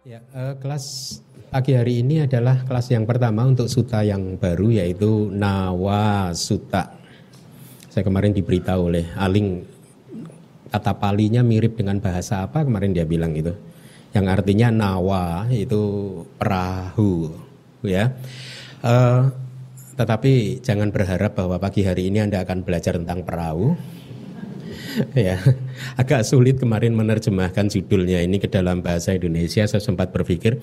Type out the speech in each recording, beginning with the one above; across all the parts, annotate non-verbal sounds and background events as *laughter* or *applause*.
Ya, uh, kelas pagi hari ini adalah kelas yang pertama untuk suta yang baru yaitu Nawa Suta. Saya kemarin diberitahu oleh Aling kata palinya mirip dengan bahasa apa kemarin dia bilang itu. Yang artinya Nawa itu perahu ya. Uh, tetapi jangan berharap bahwa pagi hari ini Anda akan belajar tentang perahu *laughs* ya. Agak sulit kemarin menerjemahkan judulnya ini ke dalam bahasa Indonesia. Saya sempat berpikir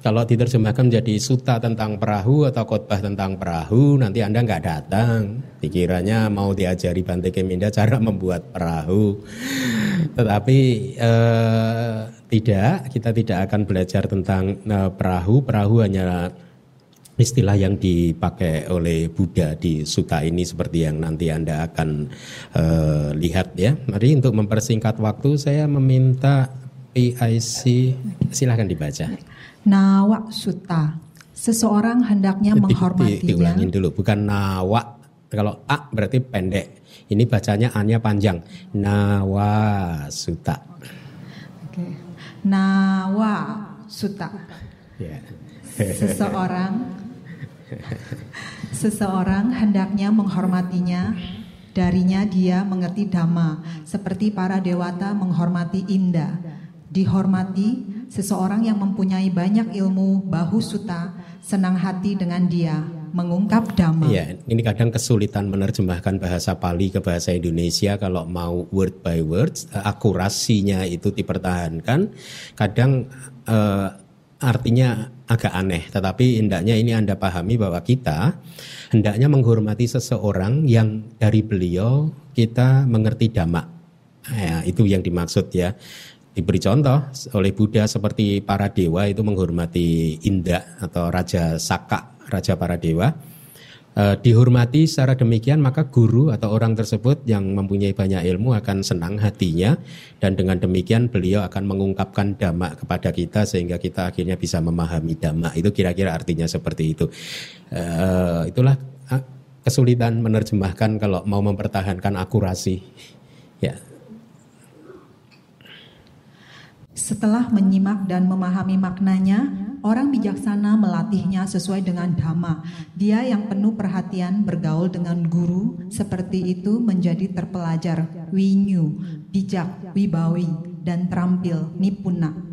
kalau diterjemahkan menjadi suta tentang perahu atau khotbah tentang perahu nanti anda nggak datang. Pikirannya mau diajari Bante Keminda cara membuat perahu. Tetapi eh, tidak kita tidak akan belajar tentang eh, perahu. Perahu hanya istilah yang dipakai oleh Buddha di suta ini seperti yang nanti Anda akan uh, lihat ya. Mari untuk mempersingkat waktu saya meminta PIC silahkan dibaca. Nawa Sutta. Seseorang hendaknya di, menghormatinya. Di, diulangin dulu, bukan nawa. Kalau a berarti pendek. Ini bacanya a-nya panjang. Nawa Sutta. Oke. Nawa Sutta. Ya. Seseorang *laughs* Seseorang hendaknya menghormatinya, darinya dia mengerti dhamma, seperti para dewata menghormati indah. Dihormati, seseorang yang mempunyai banyak ilmu, bahu suta, senang hati dengan dia, mengungkap dhamma. Iya, ini kadang kesulitan menerjemahkan bahasa Pali ke bahasa Indonesia kalau mau word by word, akurasinya itu dipertahankan. Kadang uh, artinya agak aneh, tetapi hendaknya ini Anda pahami bahwa kita hendaknya menghormati seseorang yang dari beliau kita mengerti dhamma. Ya, itu yang dimaksud ya. Diberi contoh oleh Buddha seperti para dewa itu menghormati Indah atau Raja Saka, Raja para dewa eh, dihormati secara demikian maka guru atau orang tersebut yang mempunyai banyak ilmu akan senang hatinya dan dengan demikian beliau akan mengungkapkan dhamma kepada kita sehingga kita akhirnya bisa memahami dhamma itu kira-kira artinya seperti itu. Uh, itulah ah, kesulitan menerjemahkan kalau mau mempertahankan akurasi. Ya Setelah menyimak dan memahami maknanya, orang bijaksana melatihnya sesuai dengan dhamma. Dia yang penuh perhatian bergaul dengan guru, seperti itu menjadi terpelajar, winyu, bijak, wibawi, dan terampil, nipuna.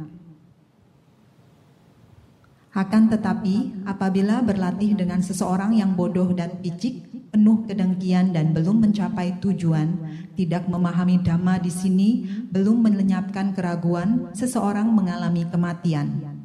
Akan tetapi, apabila berlatih dengan seseorang yang bodoh dan picik, penuh kedengkian dan belum mencapai tujuan, tidak memahami dhamma di sini, belum melenyapkan keraguan, seseorang mengalami kematian.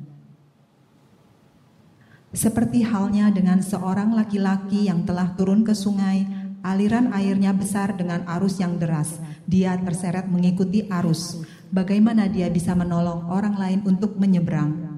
Seperti halnya dengan seorang laki-laki yang telah turun ke sungai, aliran airnya besar dengan arus yang deras. Dia terseret mengikuti arus. Bagaimana dia bisa menolong orang lain untuk menyeberang?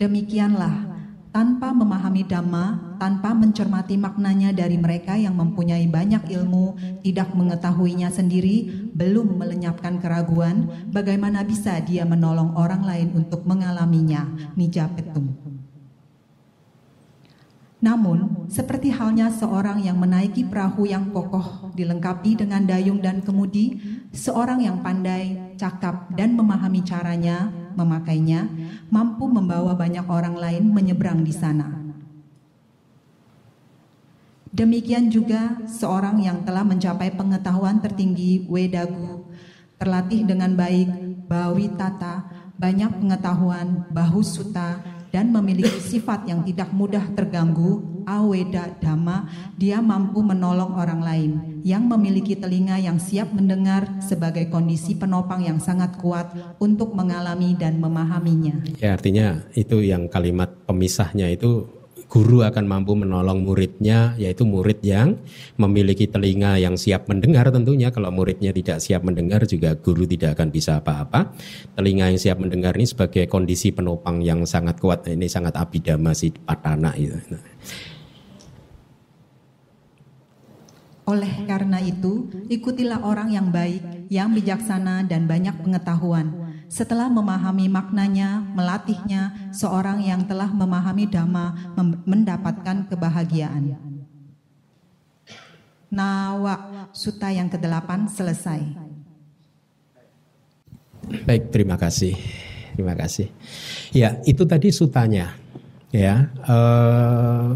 Demikianlah, tanpa memahami dhamma, tanpa mencermati maknanya dari mereka yang mempunyai banyak ilmu, tidak mengetahuinya sendiri, belum melenyapkan keraguan, bagaimana bisa dia menolong orang lain untuk mengalaminya? Nijapetum. Namun, seperti halnya seorang yang menaiki perahu yang kokoh, dilengkapi dengan dayung dan kemudi, seorang yang pandai, cakap, dan memahami caranya, memakainya, mampu membawa banyak orang lain menyeberang di sana. Demikian juga seorang yang telah mencapai pengetahuan tertinggi Wedagu, terlatih dengan baik, bawi tata, banyak pengetahuan, bahu suta, dan memiliki sifat yang tidak mudah terganggu, aweda dhamma, dia mampu menolong orang lain yang memiliki telinga yang siap mendengar sebagai kondisi penopang yang sangat kuat untuk mengalami dan memahaminya. Ya, artinya itu yang kalimat pemisahnya itu guru akan mampu menolong muridnya, yaitu murid yang memiliki telinga yang siap mendengar tentunya. Kalau muridnya tidak siap mendengar juga guru tidak akan bisa apa-apa. Telinga yang siap mendengar ini sebagai kondisi penopang yang sangat kuat. Ini sangat abidama si patana itu. Oleh karena itu, ikutilah orang yang baik, yang bijaksana dan banyak pengetahuan setelah memahami maknanya, melatihnya, seorang yang telah memahami dhamma mendapatkan kebahagiaan. Nawa Suta yang kedelapan selesai. Baik, terima kasih. Terima kasih. Ya, itu tadi sutanya. Ya, eh,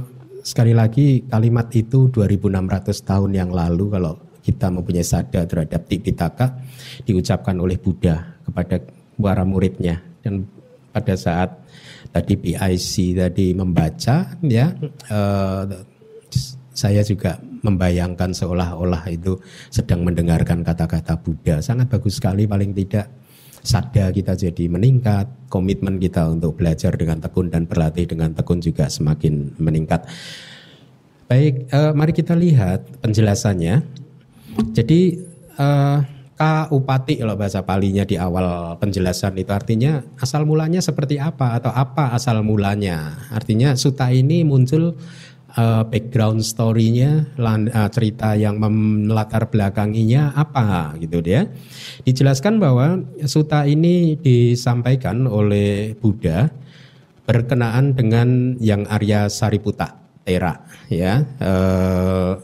sekali lagi kalimat itu 2600 tahun yang lalu kalau kita mempunyai sadar terhadap Tipitaka diucapkan oleh Buddha kepada para muridnya. Dan pada saat tadi PIC tadi membaca ya eh, saya juga membayangkan seolah-olah itu sedang mendengarkan kata-kata Buddha. Sangat bagus sekali paling tidak sadar kita jadi meningkat, komitmen kita untuk belajar dengan tekun dan berlatih dengan tekun juga semakin meningkat. Baik, eh, mari kita lihat penjelasannya. Jadi eh, K upati kalau bahasa palinya di awal penjelasan itu artinya asal mulanya seperti apa atau apa asal mulanya. Artinya suta ini muncul uh, background story-nya, uh, cerita yang melatar belakanginya apa gitu dia. Dijelaskan bahwa suta ini disampaikan oleh Buddha berkenaan dengan yang Arya Sariputa Tera ya. Uh,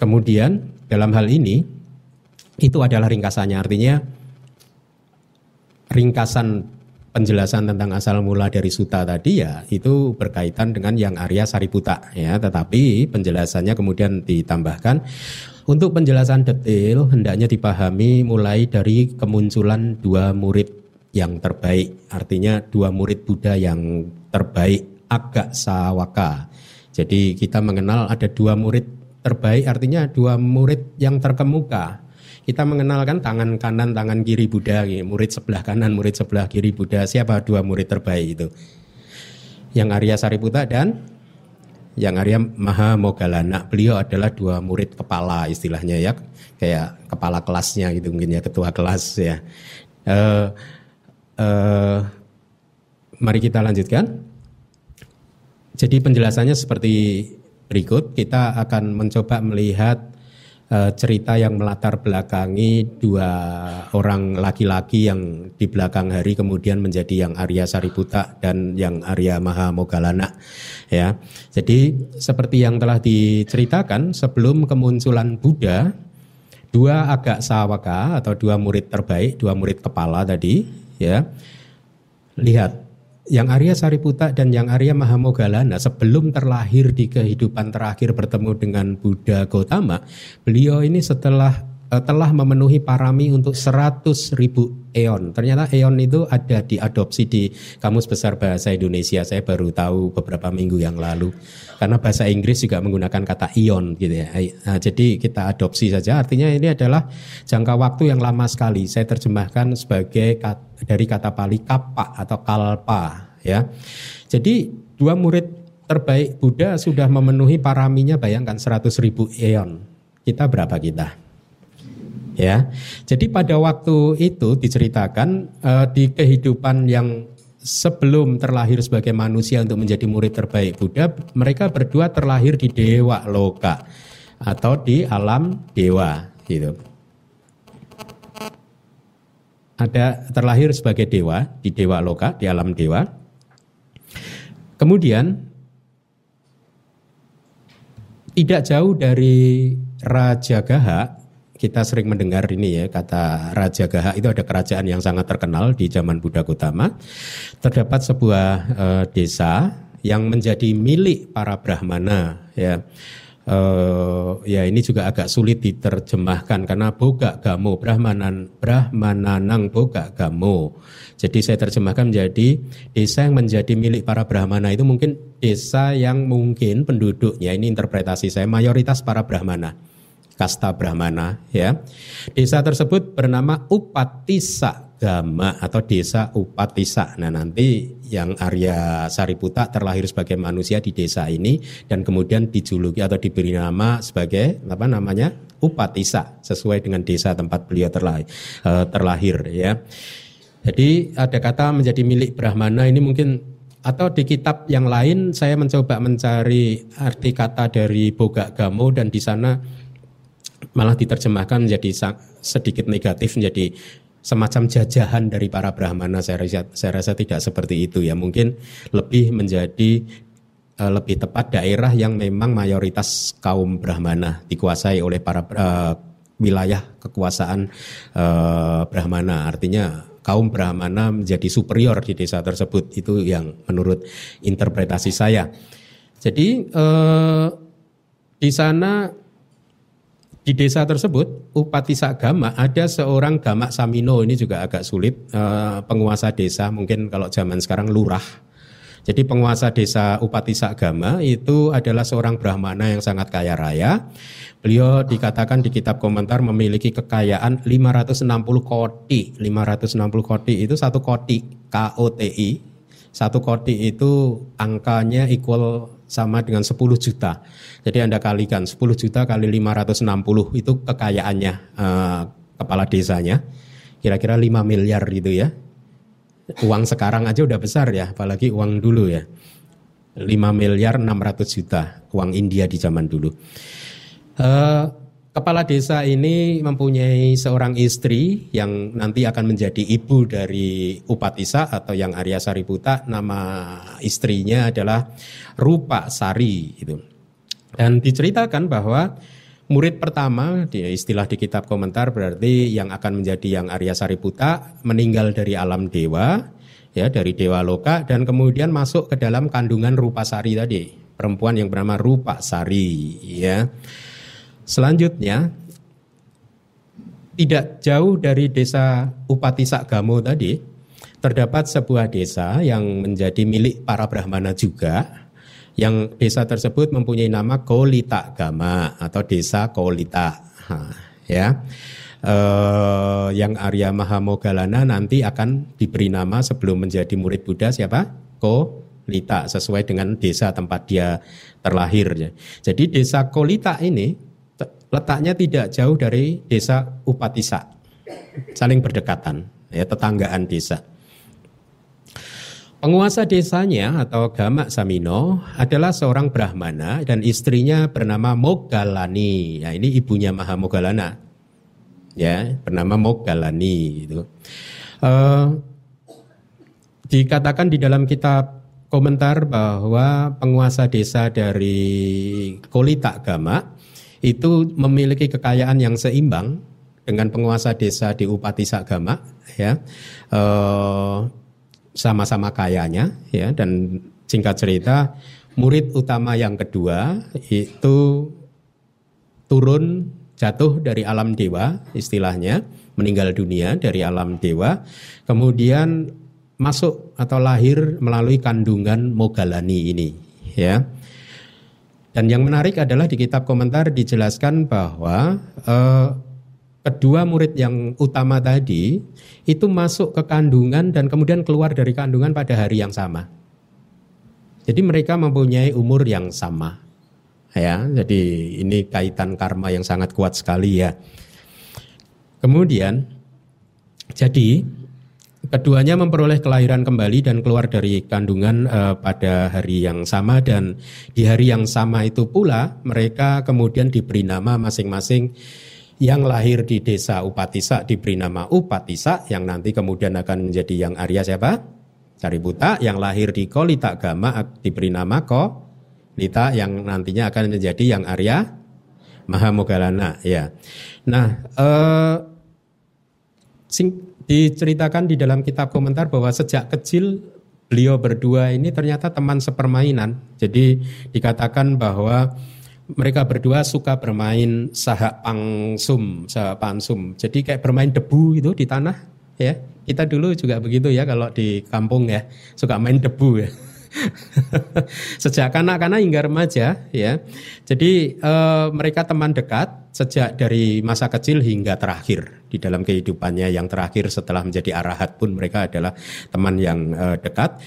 kemudian dalam hal ini itu adalah ringkasannya artinya ringkasan penjelasan tentang asal mula dari suta tadi ya itu berkaitan dengan yang Arya Sariputa ya. Tetapi penjelasannya kemudian ditambahkan. Untuk penjelasan detail hendaknya dipahami mulai dari kemunculan dua murid yang terbaik. Artinya dua murid Buddha yang terbaik agak sawaka. Jadi kita mengenal ada dua murid terbaik artinya dua murid yang terkemuka kita mengenalkan tangan kanan, tangan kiri Buddha, murid sebelah kanan, murid sebelah kiri Buddha. Siapa dua murid terbaik itu? Yang Arya Sariputa dan yang Arya Maha Mogalana. Beliau adalah dua murid kepala istilahnya ya, kayak kepala kelasnya gitu mungkin ya, ketua kelas ya. Uh, uh, mari kita lanjutkan. Jadi penjelasannya seperti berikut. Kita akan mencoba melihat uh, cerita yang melatar belakangi dua orang laki-laki yang di belakang hari kemudian menjadi yang Arya Sariputa dan yang Arya Maha Mogalana ya. Jadi seperti yang telah diceritakan sebelum kemunculan Buddha dua agak sawaka atau dua murid terbaik, dua murid kepala tadi ya. Lihat yang Arya Sariputa dan yang Arya Mahamogalana sebelum terlahir di kehidupan terakhir bertemu dengan Buddha Gautama, beliau ini setelah telah memenuhi parami untuk 100 ribu eon. Ternyata eon itu ada diadopsi di Kamus Besar Bahasa Indonesia. Saya baru tahu beberapa minggu yang lalu. Karena bahasa Inggris juga menggunakan kata ion gitu ya. Nah, jadi kita adopsi saja. Artinya ini adalah jangka waktu yang lama sekali. Saya terjemahkan sebagai dari kata Pali kapa atau kalpa ya. Jadi dua murid terbaik Buddha sudah memenuhi paraminya bayangkan 100 ribu eon. Kita berapa kita? Ya. Jadi pada waktu itu diceritakan uh, di kehidupan yang sebelum terlahir sebagai manusia untuk menjadi murid terbaik Buddha, mereka berdua terlahir di dewa loka atau di alam dewa gitu ada terlahir sebagai dewa di dewa loka di alam dewa. Kemudian tidak jauh dari Raja Gaha, kita sering mendengar ini ya kata Raja Gaha itu ada kerajaan yang sangat terkenal di zaman Buddha Gautama. Terdapat sebuah uh, desa yang menjadi milik para brahmana ya uh, ya ini juga agak sulit diterjemahkan karena boga gamo brahmanan brahmananang boga gamo. Jadi saya terjemahkan menjadi desa yang menjadi milik para brahmana itu mungkin desa yang mungkin penduduknya ini interpretasi saya mayoritas para brahmana kasta brahmana ya. Desa tersebut bernama Upatisa Gama atau desa Upatisa. Nah nanti yang Arya Sariputa terlahir sebagai manusia di desa ini dan kemudian dijuluki atau diberi nama sebagai apa namanya Upatisa sesuai dengan desa tempat beliau terlahir, eh, terlahir ya. Jadi ada kata menjadi milik Brahmana ini mungkin atau di kitab yang lain saya mencoba mencari arti kata dari Boga Gamo dan di sana malah diterjemahkan menjadi sedikit negatif menjadi semacam jajahan dari para brahmana saya rasa, saya rasa tidak seperti itu ya mungkin lebih menjadi uh, lebih tepat daerah yang memang mayoritas kaum brahmana dikuasai oleh para uh, wilayah kekuasaan eh, Brahmana. Artinya kaum Brahmana menjadi superior di desa tersebut. Itu yang menurut interpretasi saya. Jadi eh, di sana di desa tersebut Upati Sagama ada seorang Gamak Samino ini juga agak sulit eh, penguasa desa mungkin kalau zaman sekarang lurah jadi penguasa desa Upati Sagama itu adalah seorang Brahmana yang sangat kaya raya. Beliau dikatakan di kitab komentar memiliki kekayaan 560 koti. 560 koti itu satu koti, K-O-T-I. Satu koti itu angkanya equal sama dengan 10 juta. Jadi Anda kalikan 10 juta kali 560 itu kekayaannya uh, kepala desanya. Kira-kira 5 miliar gitu ya uang sekarang aja udah besar ya, apalagi uang dulu ya. 5 miliar 600 juta uang India di zaman dulu. Uh, kepala desa ini mempunyai seorang istri yang nanti akan menjadi ibu dari Upatisa atau yang Arya Sariputa. Nama istrinya adalah Rupa Sari. Itu. Dan diceritakan bahwa Murid pertama, di istilah di kitab komentar berarti yang akan menjadi yang Arya Sariputa meninggal dari alam dewa, ya dari dewa loka dan kemudian masuk ke dalam kandungan Rupa Sari tadi, perempuan yang bernama Rupa Sari, ya. Selanjutnya tidak jauh dari desa Upati Sakgamo tadi terdapat sebuah desa yang menjadi milik para brahmana juga yang desa tersebut mempunyai nama Kolita Gama atau desa Kolita. Ha, ya. Eh, yang Arya Mahamogalana nanti akan diberi nama sebelum menjadi murid Buddha siapa? Kolita sesuai dengan desa tempat dia terlahir. Jadi desa Kolita ini letaknya tidak jauh dari desa Upatisa. Saling berdekatan, ya tetanggaan desa. Penguasa desanya atau Gamak Samino adalah seorang Brahmana dan istrinya bernama Mogalani. Ya, ini ibunya Maha Mogalana. Ya, bernama Mogalani itu. Uh, dikatakan di dalam kitab komentar bahwa penguasa desa dari Kolita Gamak itu memiliki kekayaan yang seimbang dengan penguasa desa di Upati Sagama ya. Uh, sama-sama kayanya ya. Dan singkat cerita murid utama yang kedua itu turun jatuh dari alam dewa istilahnya meninggal dunia dari alam dewa. Kemudian masuk atau lahir melalui kandungan Mogalani ini ya dan yang menarik adalah di kitab komentar dijelaskan bahwa eh, kedua murid yang utama tadi itu masuk ke kandungan dan kemudian keluar dari kandungan pada hari yang sama. Jadi mereka mempunyai umur yang sama. Ya, jadi ini kaitan karma yang sangat kuat sekali ya. Kemudian jadi keduanya memperoleh kelahiran kembali dan keluar dari kandungan uh, pada hari yang sama dan di hari yang sama itu pula mereka kemudian diberi nama masing-masing yang lahir di desa Upatisa diberi nama Upatisa yang nanti kemudian akan menjadi yang Arya siapa? Caributa yang lahir di Kolita Gama diberi nama Kolita yang nantinya akan menjadi yang Arya Mahamogalana ya. Nah, eh, sing, diceritakan di dalam kitab komentar bahwa sejak kecil beliau berdua ini ternyata teman sepermainan. Jadi dikatakan bahwa mereka berdua suka bermain sahak pangsum, sahak pansum. Jadi kayak bermain debu itu di tanah ya. Kita dulu juga begitu ya kalau di kampung ya, suka main debu ya. *laughs* sejak kanak-kanak hingga remaja ya. Jadi e, mereka teman dekat sejak dari masa kecil hingga terakhir di dalam kehidupannya yang terakhir setelah menjadi arahat pun mereka adalah teman yang e, dekat.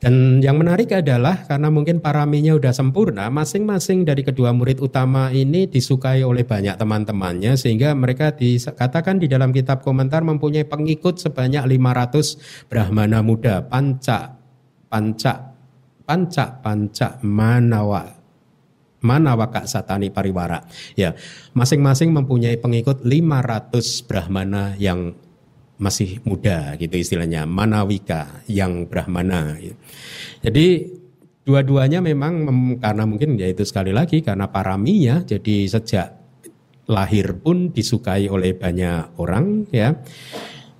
Dan yang menarik adalah karena mungkin paraminya udah sempurna, masing-masing dari kedua murid utama ini disukai oleh banyak teman-temannya sehingga mereka dikatakan di dalam kitab komentar mempunyai pengikut sebanyak 500 Brahmana muda, panca, panca, panca, panca, manawa, manawa kak satani pariwara. Ya, masing-masing mempunyai pengikut 500 Brahmana yang masih muda gitu istilahnya manawika yang brahmana jadi dua-duanya memang karena mungkin ya itu sekali lagi karena paraminya jadi sejak lahir pun disukai oleh banyak orang ya.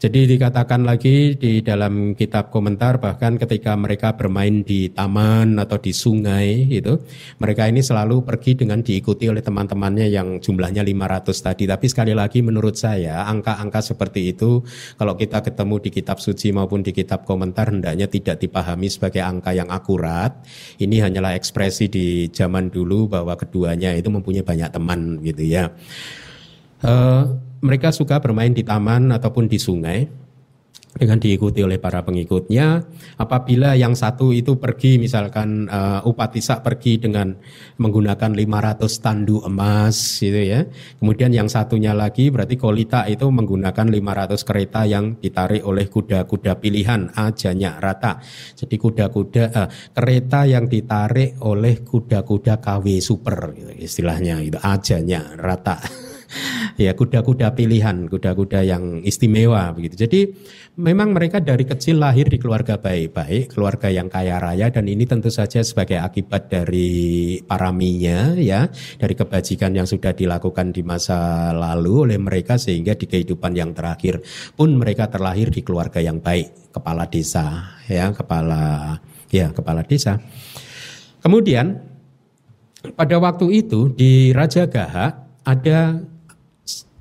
Jadi dikatakan lagi di dalam kitab komentar bahkan ketika mereka bermain di taman atau di sungai itu mereka ini selalu pergi dengan diikuti oleh teman-temannya yang jumlahnya 500 tadi. Tapi sekali lagi menurut saya angka-angka seperti itu kalau kita ketemu di kitab suci maupun di kitab komentar hendaknya tidak dipahami sebagai angka yang akurat. Ini hanyalah ekspresi di zaman dulu bahwa keduanya itu mempunyai banyak teman gitu ya. Uh, mereka suka bermain di taman ataupun di sungai dengan diikuti oleh para pengikutnya. Apabila yang satu itu pergi misalkan uh, Upatisa pergi dengan menggunakan 500 tandu emas gitu ya. Kemudian yang satunya lagi berarti Kolita itu menggunakan 500 kereta yang ditarik oleh kuda-kuda pilihan ajanya rata. Jadi kuda-kuda uh, kereta yang ditarik oleh kuda-kuda KW super gitu, istilahnya itu ajanya rata. *laughs* *laughs* ya kuda-kuda pilihan, kuda-kuda yang istimewa begitu. Jadi memang mereka dari kecil lahir di keluarga baik-baik, keluarga yang kaya raya dan ini tentu saja sebagai akibat dari paraminya ya, dari kebajikan yang sudah dilakukan di masa lalu oleh mereka sehingga di kehidupan yang terakhir pun mereka terlahir di keluarga yang baik, kepala desa ya, kepala ya, kepala desa. Kemudian pada waktu itu di Raja Gaha ada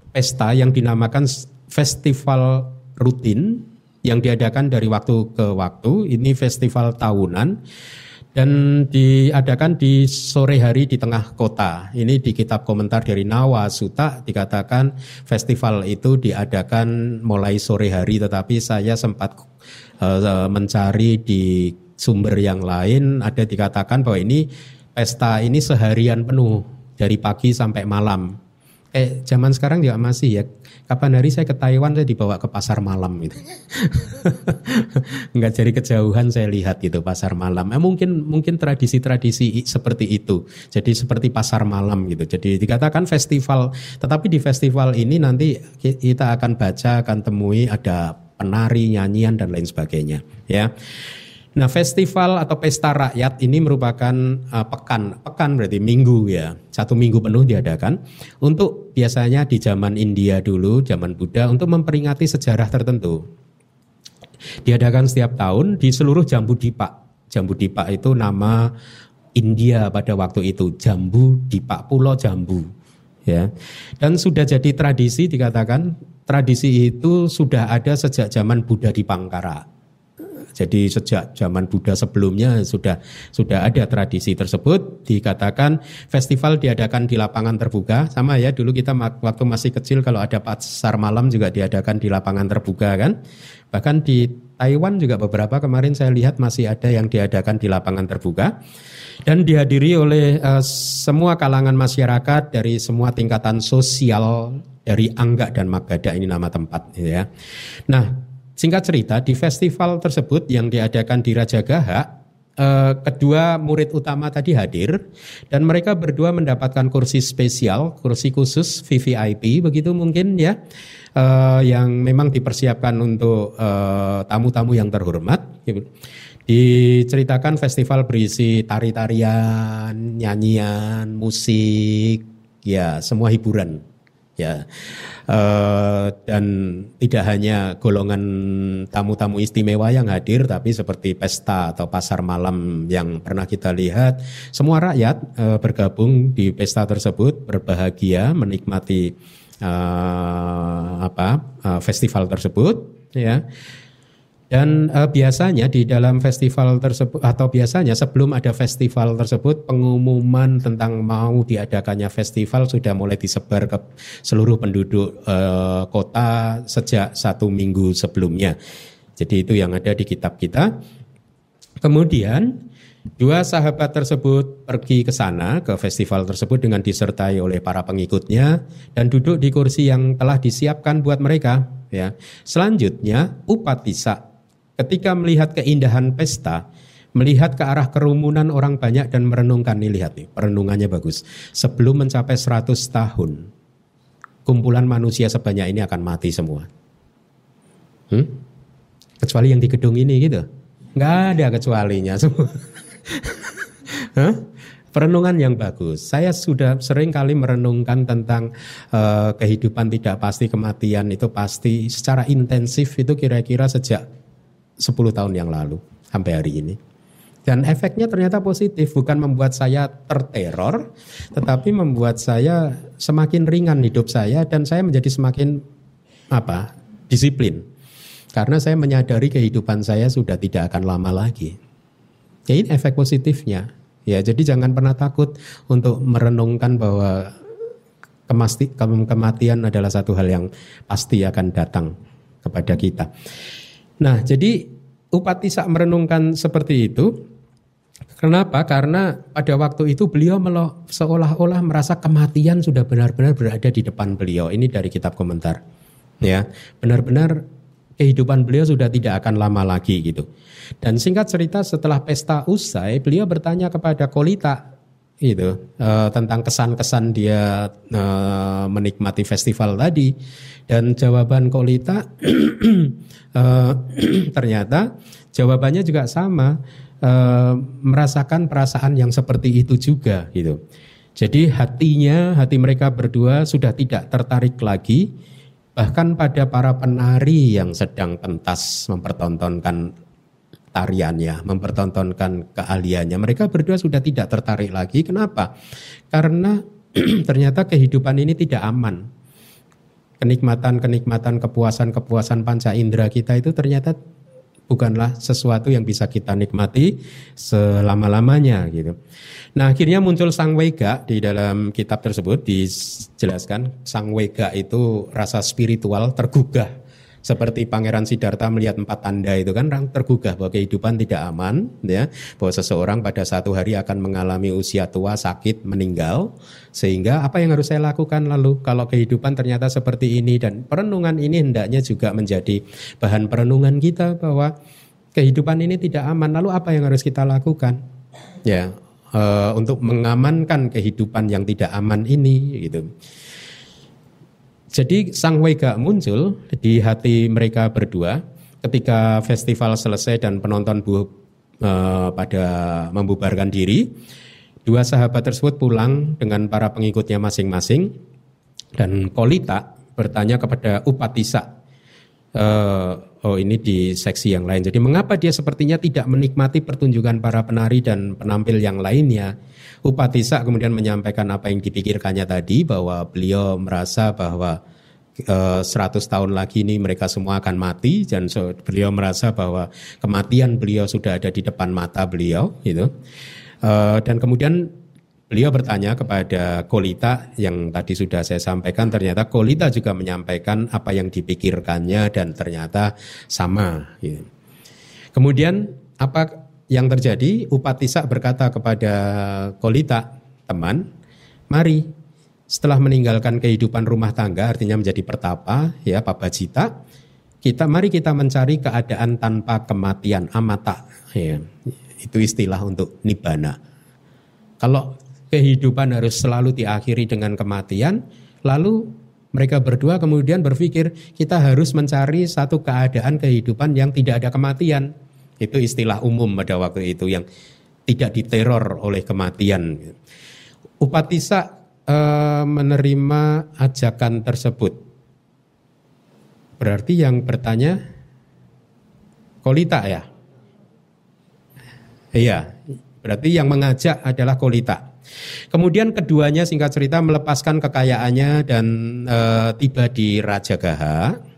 pesta yang dinamakan festival rutin yang diadakan dari waktu ke waktu. Ini festival tahunan dan diadakan di sore hari di tengah kota. Ini di kitab komentar dari Nawa Suta dikatakan festival itu diadakan mulai sore hari tetapi saya sempat uh, mencari di sumber yang lain ada dikatakan bahwa ini pesta ini seharian penuh dari pagi sampai malam eh zaman sekarang juga masih ya. Kapan hari saya ke Taiwan saya dibawa ke pasar malam gitu. *laughs* Enggak jadi kejauhan saya lihat gitu pasar malam. Eh, mungkin mungkin tradisi-tradisi seperti itu. Jadi seperti pasar malam gitu. Jadi dikatakan festival, tetapi di festival ini nanti kita akan baca akan temui ada penari, nyanyian dan lain sebagainya, ya. Nah, festival atau pesta rakyat ini merupakan uh, pekan, pekan berarti minggu ya, satu minggu penuh diadakan untuk biasanya di zaman India dulu, zaman Buddha untuk memperingati sejarah tertentu. Diadakan setiap tahun di seluruh Jambu Dipa. Jambu Dipa itu nama India pada waktu itu, Jambu Dipa, Pulau Jambu. Ya. Dan sudah jadi tradisi dikatakan tradisi itu sudah ada sejak zaman Buddha di Pangkara jadi sejak zaman Buddha sebelumnya sudah sudah ada tradisi tersebut. Dikatakan festival diadakan di lapangan terbuka. Sama ya dulu kita waktu masih kecil kalau ada pasar malam juga diadakan di lapangan terbuka kan. Bahkan di Taiwan juga beberapa kemarin saya lihat masih ada yang diadakan di lapangan terbuka dan dihadiri oleh uh, semua kalangan masyarakat dari semua tingkatan sosial dari Angga dan Magada ini nama tempat ya. Nah, Singkat cerita, di festival tersebut yang diadakan di Raja Gaha, eh, kedua murid utama tadi hadir dan mereka berdua mendapatkan kursi spesial, kursi khusus VVIP begitu mungkin ya, eh, yang memang dipersiapkan untuk eh, tamu-tamu yang terhormat. Diceritakan festival berisi tari-tarian, nyanyian, musik, ya semua hiburan ya. Uh, dan tidak hanya golongan tamu-tamu istimewa yang hadir tapi seperti pesta atau pasar malam yang pernah kita lihat semua rakyat uh, bergabung di pesta tersebut berbahagia menikmati uh, apa uh, festival tersebut ya dan uh, biasanya di dalam festival tersebut atau biasanya sebelum ada festival tersebut pengumuman tentang mau diadakannya festival sudah mulai disebar ke seluruh penduduk uh, kota sejak satu minggu sebelumnya. Jadi itu yang ada di kitab kita. Kemudian dua sahabat tersebut pergi ke sana ke festival tersebut dengan disertai oleh para pengikutnya dan duduk di kursi yang telah disiapkan buat mereka. Ya. Selanjutnya Upatisa Ketika melihat keindahan pesta, melihat ke arah kerumunan orang banyak dan merenungkan nih lihat nih, perenungannya bagus. Sebelum mencapai 100 tahun, kumpulan manusia sebanyak ini akan mati semua. Hmm? Kecuali yang di gedung ini gitu. Nggak ada kecualinya semua. *laughs* Hah? Perenungan yang bagus. Saya sudah sering kali merenungkan tentang uh, kehidupan tidak pasti kematian itu pasti secara intensif itu kira-kira sejak 10 tahun yang lalu sampai hari ini. Dan efeknya ternyata positif, bukan membuat saya terteror, tetapi membuat saya semakin ringan hidup saya dan saya menjadi semakin apa? disiplin. Karena saya menyadari kehidupan saya sudah tidak akan lama lagi. Jadi efek positifnya. Ya, jadi jangan pernah takut untuk merenungkan bahwa kemasti, kematian adalah satu hal yang pasti akan datang kepada kita. Nah, jadi Upatisa merenungkan seperti itu. Kenapa? Karena pada waktu itu beliau seolah-olah merasa kematian sudah benar-benar berada di depan beliau. Ini dari kitab komentar. Ya, benar-benar kehidupan beliau sudah tidak akan lama lagi gitu. Dan singkat cerita setelah pesta usai, beliau bertanya kepada Kolita itu uh, tentang kesan-kesan dia uh, menikmati festival tadi dan jawaban Kolita uh, *clears throat* *clears throat* ternyata jawabannya juga sama uh, merasakan perasaan yang seperti itu juga gitu. Jadi hatinya, hati mereka berdua sudah tidak tertarik lagi bahkan pada para penari yang sedang pentas mempertontonkan tariannya, mempertontonkan keahliannya. Mereka berdua sudah tidak tertarik lagi. Kenapa? Karena *clears throat* ternyata kehidupan ini tidak aman. Kenikmatan-kenikmatan, kepuasan-kepuasan panca indera kita itu ternyata bukanlah sesuatu yang bisa kita nikmati selama-lamanya gitu. Nah akhirnya muncul sang wega di dalam kitab tersebut dijelaskan sang wega itu rasa spiritual tergugah seperti Pangeran Siddhartha melihat empat tanda itu kan orang tergugah bahwa kehidupan tidak aman ya. Bahwa seseorang pada satu hari akan mengalami usia tua sakit meninggal. Sehingga apa yang harus saya lakukan? Lalu kalau kehidupan ternyata seperti ini dan perenungan ini hendaknya juga menjadi bahan perenungan kita bahwa kehidupan ini tidak aman. Lalu apa yang harus kita lakukan? Ya uh, untuk mengamankan kehidupan yang tidak aman ini gitu jadi sang Wega muncul di hati mereka berdua ketika festival selesai dan penonton bu, uh, pada membubarkan diri. Dua sahabat tersebut pulang dengan para pengikutnya masing-masing dan Kolita bertanya kepada Upatisa. Uh, oh ini di seksi yang lain. Jadi mengapa dia sepertinya tidak menikmati pertunjukan para penari dan penampil yang lainnya? Upatisa kemudian menyampaikan apa yang dipikirkannya tadi bahwa beliau merasa bahwa uh, eh, 100 tahun lagi ini mereka semua akan mati dan so, beliau merasa bahwa kematian beliau sudah ada di depan mata beliau gitu. Uh, dan kemudian beliau bertanya kepada Kolita yang tadi sudah saya sampaikan ternyata Kolita juga menyampaikan apa yang dipikirkannya dan ternyata sama gitu. Kemudian apa yang terjadi? Upatisa berkata kepada Kolita, teman, mari. Setelah meninggalkan kehidupan rumah tangga artinya menjadi pertapa ya papajita kita mari kita mencari keadaan tanpa kematian amata. Ya itu istilah untuk nibana kalau kehidupan harus selalu diakhiri dengan kematian lalu mereka berdua kemudian berpikir kita harus mencari satu keadaan kehidupan yang tidak ada kematian itu istilah umum pada waktu itu yang tidak diteror oleh kematian. Upatisa e, menerima ajakan tersebut. Berarti yang bertanya Kolita ya? Iya, berarti yang mengajak adalah Kolita. Kemudian keduanya singkat cerita melepaskan kekayaannya dan e, tiba di Raja Gaha.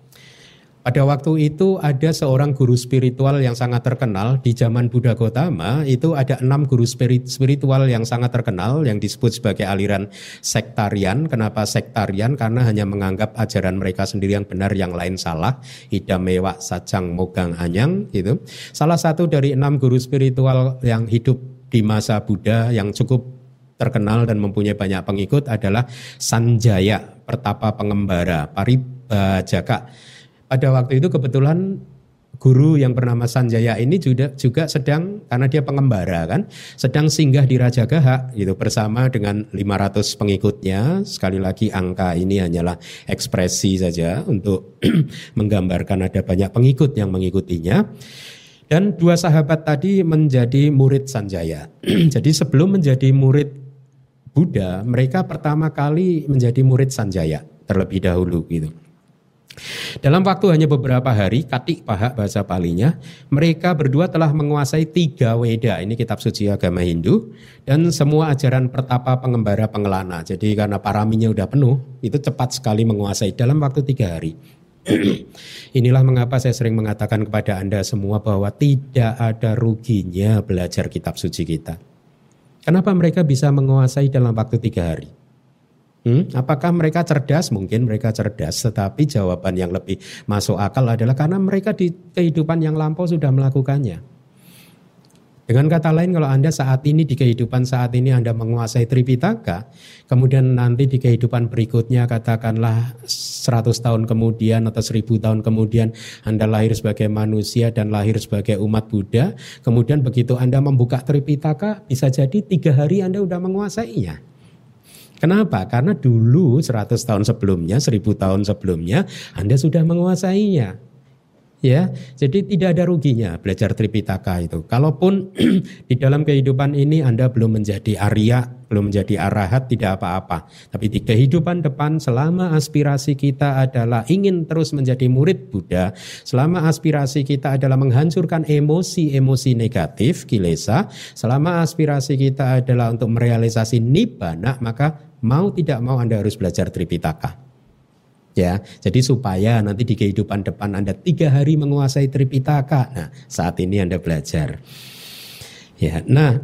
Pada waktu itu ada seorang guru spiritual yang sangat terkenal di zaman Buddha Gotama itu ada enam guru spirit, spiritual yang sangat terkenal yang disebut sebagai aliran sektarian. Kenapa sektarian? Karena hanya menganggap ajaran mereka sendiri yang benar, yang lain salah. Idam mewak sajang mogang anyang gitu. Salah satu dari enam guru spiritual yang hidup di masa Buddha yang cukup terkenal dan mempunyai banyak pengikut adalah Sanjaya, pertapa pengembara, Paribajaka. Pada waktu itu kebetulan guru yang bernama Sanjaya ini juga juga sedang karena dia pengembara kan sedang singgah di Raja Gaha gitu bersama dengan 500 pengikutnya. Sekali lagi angka ini hanyalah ekspresi saja untuk *clears throat* menggambarkan ada banyak pengikut yang mengikutinya. Dan dua sahabat tadi menjadi murid Sanjaya. *clears throat* Jadi sebelum menjadi murid Buddha, mereka pertama kali menjadi murid Sanjaya terlebih dahulu gitu. Dalam waktu hanya beberapa hari, Katik Paha bahasa palinya, mereka berdua telah menguasai tiga Weda, ini kitab suci agama Hindu, dan semua ajaran pertapa pengembara pengelana. Jadi karena paraminya udah penuh, itu cepat sekali menguasai dalam waktu tiga hari. *clears throat* Inilah mengapa saya sering mengatakan kepada Anda semua bahwa tidak ada ruginya belajar kitab suci kita. Kenapa mereka bisa menguasai dalam waktu tiga hari? Hmm, apakah mereka cerdas? Mungkin mereka cerdas, tetapi jawaban yang lebih masuk akal adalah karena mereka di kehidupan yang lampau sudah melakukannya. Dengan kata lain, kalau Anda saat ini di kehidupan saat ini Anda menguasai Tripitaka, kemudian nanti di kehidupan berikutnya katakanlah 100 tahun kemudian atau 1000 tahun kemudian Anda lahir sebagai manusia dan lahir sebagai umat Buddha, kemudian begitu Anda membuka Tripitaka, bisa jadi tiga hari Anda sudah menguasainya. Kenapa? Karena dulu 100 tahun sebelumnya, 1000 tahun sebelumnya Anda sudah menguasainya. Ya, jadi tidak ada ruginya belajar Tripitaka itu. Kalaupun *clears throat* di dalam kehidupan ini Anda belum menjadi Arya, belum menjadi arahat tidak apa-apa. Tapi di kehidupan depan selama aspirasi kita adalah ingin terus menjadi murid Buddha, selama aspirasi kita adalah menghancurkan emosi-emosi negatif, kilesa, selama aspirasi kita adalah untuk merealisasi nibbana, maka mau tidak mau Anda harus belajar Tripitaka. Ya, jadi supaya nanti di kehidupan depan Anda tiga hari menguasai Tripitaka. Nah, saat ini Anda belajar. Ya, nah,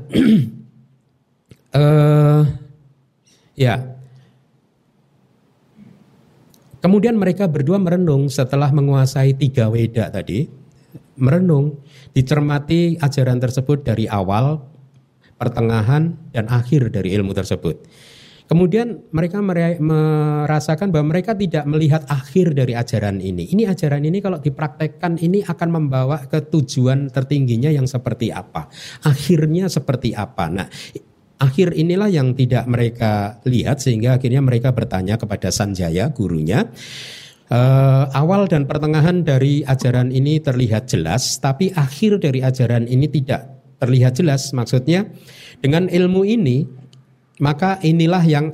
uh, *clears throat* ya, Kemudian mereka berdua merenung setelah menguasai tiga weda tadi, merenung, dicermati ajaran tersebut dari awal, pertengahan, dan akhir dari ilmu tersebut. Kemudian mereka merasakan bahwa mereka tidak melihat akhir dari ajaran ini. Ini ajaran ini kalau dipraktekkan ini akan membawa ke tujuan tertingginya yang seperti apa. Akhirnya seperti apa. Nah, akhir inilah yang tidak mereka lihat sehingga akhirnya mereka bertanya kepada Sanjaya gurunya. Uh, awal dan pertengahan dari ajaran ini terlihat jelas, tapi akhir dari ajaran ini tidak terlihat jelas. Maksudnya, dengan ilmu ini maka inilah yang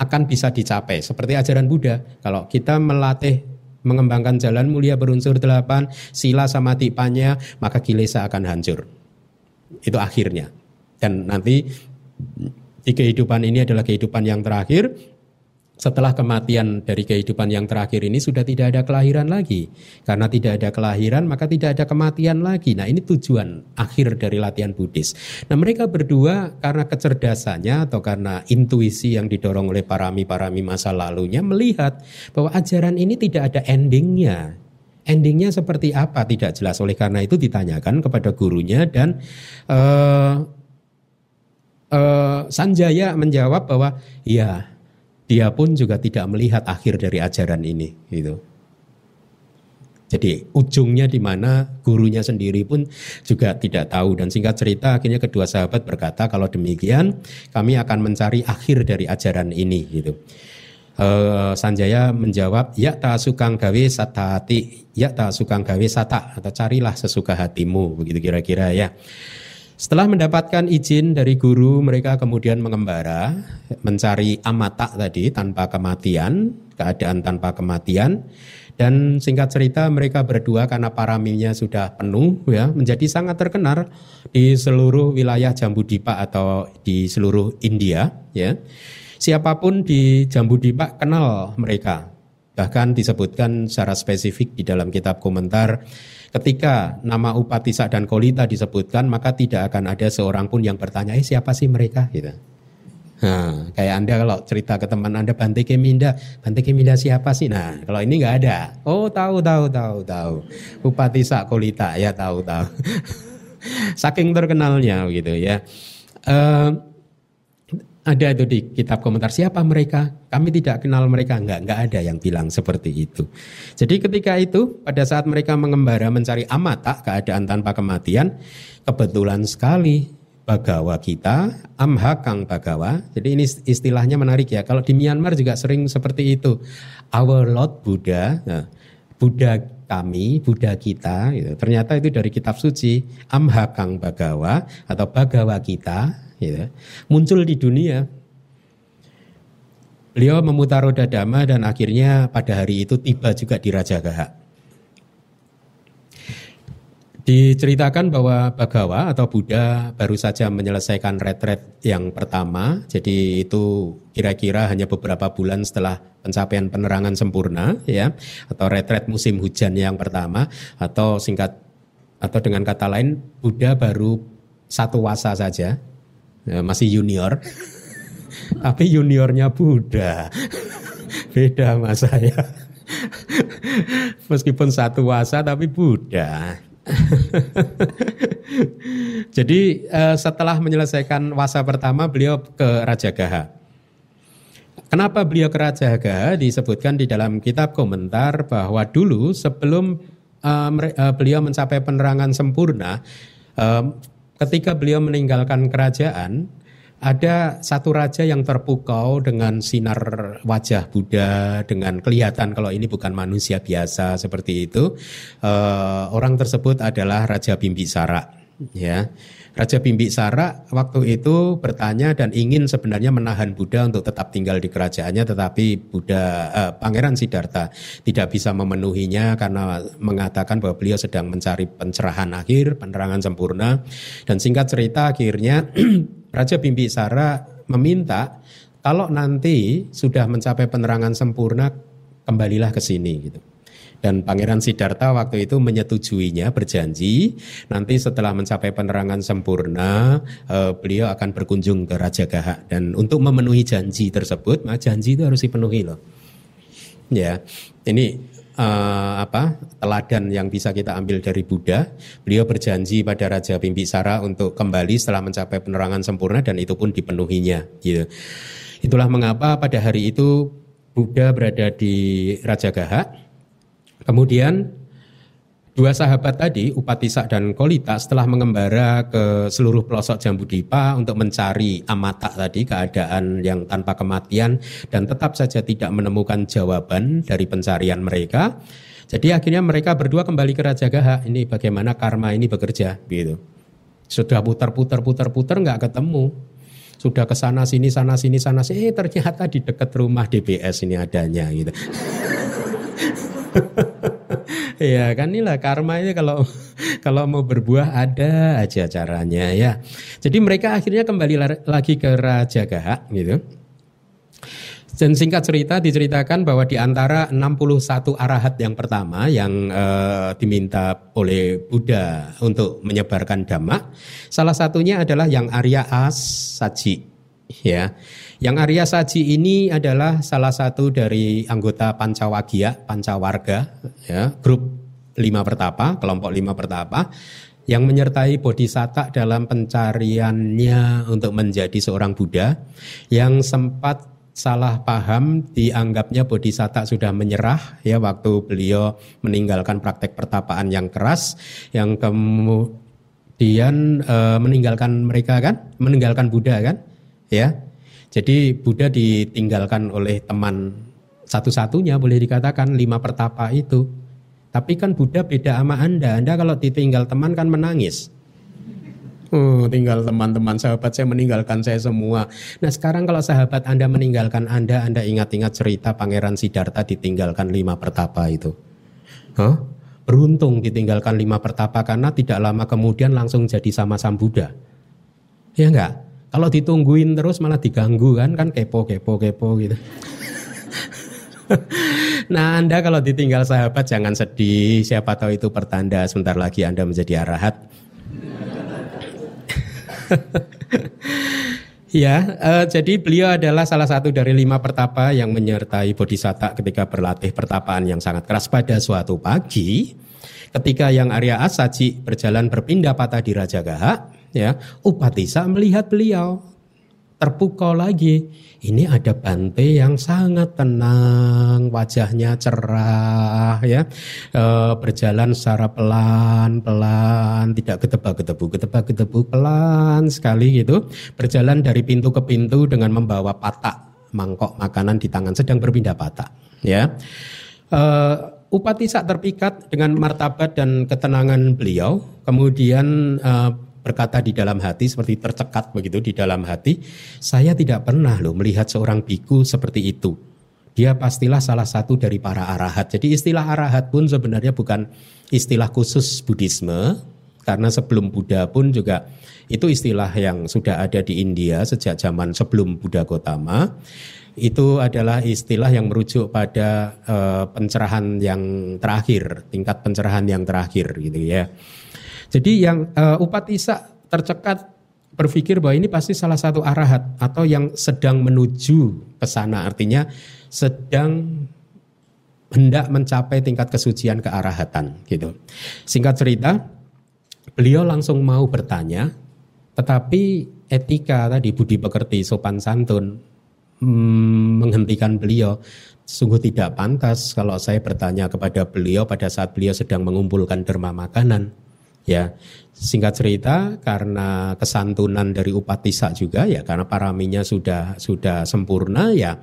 akan bisa dicapai. Seperti ajaran Buddha, kalau kita melatih mengembangkan jalan mulia berunsur delapan, sila sama tipanya, maka kilesa akan hancur. Itu akhirnya. Dan nanti di kehidupan ini adalah kehidupan yang terakhir, setelah kematian dari kehidupan yang terakhir ini sudah tidak ada kelahiran lagi. Karena tidak ada kelahiran maka tidak ada kematian lagi. Nah ini tujuan akhir dari latihan Buddhis. Nah mereka berdua karena kecerdasannya atau karena intuisi yang didorong oleh parami-parami masa lalunya melihat bahwa ajaran ini tidak ada endingnya. Endingnya seperti apa tidak jelas. Oleh karena itu ditanyakan kepada gurunya dan uh, uh, Sanjaya menjawab bahwa ya dia pun juga tidak melihat akhir dari ajaran ini gitu. Jadi ujungnya di mana gurunya sendiri pun juga tidak tahu dan singkat cerita akhirnya kedua sahabat berkata kalau demikian kami akan mencari akhir dari ajaran ini gitu. Uh, Sanjaya menjawab ya tak sukang gawe hati ya tak sukang gawe sata atau carilah sesuka hatimu begitu kira-kira ya. Setelah mendapatkan izin dari guru, mereka kemudian mengembara, mencari amata tadi tanpa kematian, keadaan tanpa kematian. Dan singkat cerita mereka berdua karena paraminya sudah penuh ya, menjadi sangat terkenal di seluruh wilayah Jambudipa atau di seluruh India ya. Siapa pun di Jambudipa kenal mereka. Bahkan disebutkan secara spesifik di dalam kitab komentar Ketika nama Upatisa dan Kolita disebutkan, maka tidak akan ada seorang pun yang bertanya, eh siapa sih mereka? Gitu. Nah, kayak Anda kalau cerita ke teman Anda Bante Keminda, Bante Keminda siapa sih? Nah, kalau ini nggak ada. Oh, tahu, tahu, tahu, tahu. Upatisa Kolita, ya tahu, tahu. *laughs* Saking terkenalnya gitu ya. Uh, ada itu di kitab komentar siapa mereka? Kami tidak kenal mereka, enggak, enggak ada yang bilang seperti itu. Jadi ketika itu pada saat mereka mengembara mencari amata keadaan tanpa kematian, kebetulan sekali Bagawa kita, Amhakang Bagawa. Jadi ini istilahnya menarik ya. Kalau di Myanmar juga sering seperti itu. Our Lord Buddha, nah, Buddha kami, Buddha kita, gitu. ternyata itu dari kitab suci Amhakang Bagawa atau Bagawa kita, gitu. muncul di dunia. Beliau memutar roda dhamma dan akhirnya pada hari itu tiba juga di Raja Gaha. Diceritakan bahwa Bagawa atau Buddha baru saja menyelesaikan retret yang pertama, jadi itu kira-kira hanya beberapa bulan setelah pencapaian penerangan sempurna, ya, atau retret musim hujan yang pertama, atau singkat atau dengan kata lain Buddha baru satu wasa saja, ya, masih junior, tapi juniornya Buddha, beda sama saya. Meskipun satu wasa tapi Buddha. Jadi uh, setelah menyelesaikan wasa pertama beliau ke Raja Gaha. Kenapa beliau ke Raja Gaha disebutkan di dalam kitab komentar bahwa dulu sebelum uh, beliau mencapai penerangan sempurna, uh, ketika beliau meninggalkan kerajaan, ada satu raja yang terpukau dengan sinar wajah Buddha, dengan kelihatan kalau ini bukan manusia biasa seperti itu. Uh, orang tersebut adalah Raja Bimbisara. Ya, Raja Bimbisara waktu itu bertanya dan ingin sebenarnya menahan Buddha untuk tetap tinggal di kerajaannya, tetapi Buddha uh, Pangeran Siddhartha tidak bisa memenuhinya karena mengatakan bahwa beliau sedang mencari pencerahan akhir, penerangan sempurna. Dan singkat cerita akhirnya *clears throat* Raja Bimbisara meminta kalau nanti sudah mencapai penerangan sempurna kembalilah ke sini gitu. Dan Pangeran Siddhartha waktu itu menyetujuinya, berjanji nanti setelah mencapai penerangan sempurna, eh, beliau akan berkunjung ke Raja Gaha. Dan untuk memenuhi janji tersebut, maka janji itu harus dipenuhi loh. Ya, ini uh, apa teladan yang bisa kita ambil dari Buddha. Beliau berjanji pada Raja Bimbisara untuk kembali setelah mencapai penerangan sempurna dan itu pun dipenuhinya. Gitu. Itulah mengapa pada hari itu Buddha berada di Raja Gaha. Kemudian Dua sahabat tadi, Upatisa dan Kolita, setelah mengembara ke seluruh pelosok Jambudipa untuk mencari amata tadi, keadaan yang tanpa kematian, dan tetap saja tidak menemukan jawaban dari pencarian mereka. Jadi akhirnya mereka berdua kembali ke Raja Gaha. Ini bagaimana karma ini bekerja, gitu. Sudah putar-putar, putar-putar nggak ketemu. Sudah ke sana sini, sana sini, sana sini. Eh ternyata di dekat rumah DBS ini adanya, gitu. *laughs* Iya kan inilah karma ini kalau *laughs* kalau mau berbuah ada aja caranya ya. Jadi mereka akhirnya kembali lagi ke Raja Gaha gitu. Dan singkat cerita diceritakan bahwa di antara 61 arahat yang pertama yang uh, diminta oleh Buddha untuk menyebarkan dhamma, salah satunya adalah yang Arya As Saji ya. Yang Arya Saji ini adalah salah satu dari anggota Pancawagia, Pancawarga, ya, grup lima pertapa, kelompok lima pertapa yang menyertai Bodhisatta dalam pencariannya untuk menjadi seorang Buddha yang sempat salah paham dianggapnya Bodhisatta sudah menyerah ya waktu beliau meninggalkan praktek pertapaan yang keras yang kemudian e, meninggalkan mereka kan meninggalkan Buddha kan ya jadi Buddha ditinggalkan oleh teman satu-satunya boleh dikatakan lima pertapa itu. Tapi kan Buddha beda sama Anda. Anda kalau ditinggal teman kan menangis. Oh, tinggal teman-teman sahabat saya meninggalkan saya semua. Nah sekarang kalau sahabat Anda meninggalkan Anda, Anda ingat-ingat cerita Pangeran Siddhartha ditinggalkan lima pertapa itu. Huh? Beruntung ditinggalkan lima pertapa karena tidak lama kemudian langsung jadi sama Sang Buddha. Ya enggak? Kalau ditungguin terus malah diganggu kan, kan kepo, kepo, kepo gitu. *laughs* nah Anda kalau ditinggal sahabat jangan sedih, siapa tahu itu pertanda sebentar lagi Anda menjadi arahat. *laughs* Ya, uh, jadi beliau adalah salah satu dari lima pertapa yang menyertai Bodhisatta ketika berlatih pertapaan yang sangat keras pada suatu pagi. Ketika yang Arya Asaji berjalan berpindah patah di Raja Gaha, ya Upatisa melihat beliau terpukau lagi. Ini ada Bante yang sangat tenang, wajahnya cerah, ya, e, berjalan secara pelan-pelan, tidak gedebak-gedebu, gedebak-gedebu, pelan sekali gitu, berjalan dari pintu ke pintu dengan membawa patak mangkok makanan di tangan, sedang berpindah patak, ya. E, Upatisa terpikat dengan martabat dan ketenangan beliau, kemudian uh, berkata di dalam hati seperti tercekat begitu di dalam hati, saya tidak pernah loh melihat seorang biku seperti itu. Dia pastilah salah satu dari para arahat. Jadi istilah arahat pun sebenarnya bukan istilah khusus Buddhisme, karena sebelum Buddha pun juga itu istilah yang sudah ada di India sejak zaman sebelum Buddha Gotama. Itu adalah istilah yang merujuk pada uh, pencerahan yang terakhir, tingkat pencerahan yang terakhir gitu ya. Jadi yang uh, upatisa tercekat berpikir bahwa ini pasti salah satu arahat atau yang sedang menuju ke sana artinya sedang hendak mencapai tingkat kesucian kearahatan gitu. Singkat cerita, beliau langsung mau bertanya, tetapi etika tadi budi pekerti sopan santun hmm, menghentikan beliau. Sungguh tidak pantas kalau saya bertanya kepada beliau pada saat beliau sedang mengumpulkan derma makanan. Ya, singkat cerita karena kesantunan dari Upatisa juga ya karena paraminya sudah sudah sempurna ya.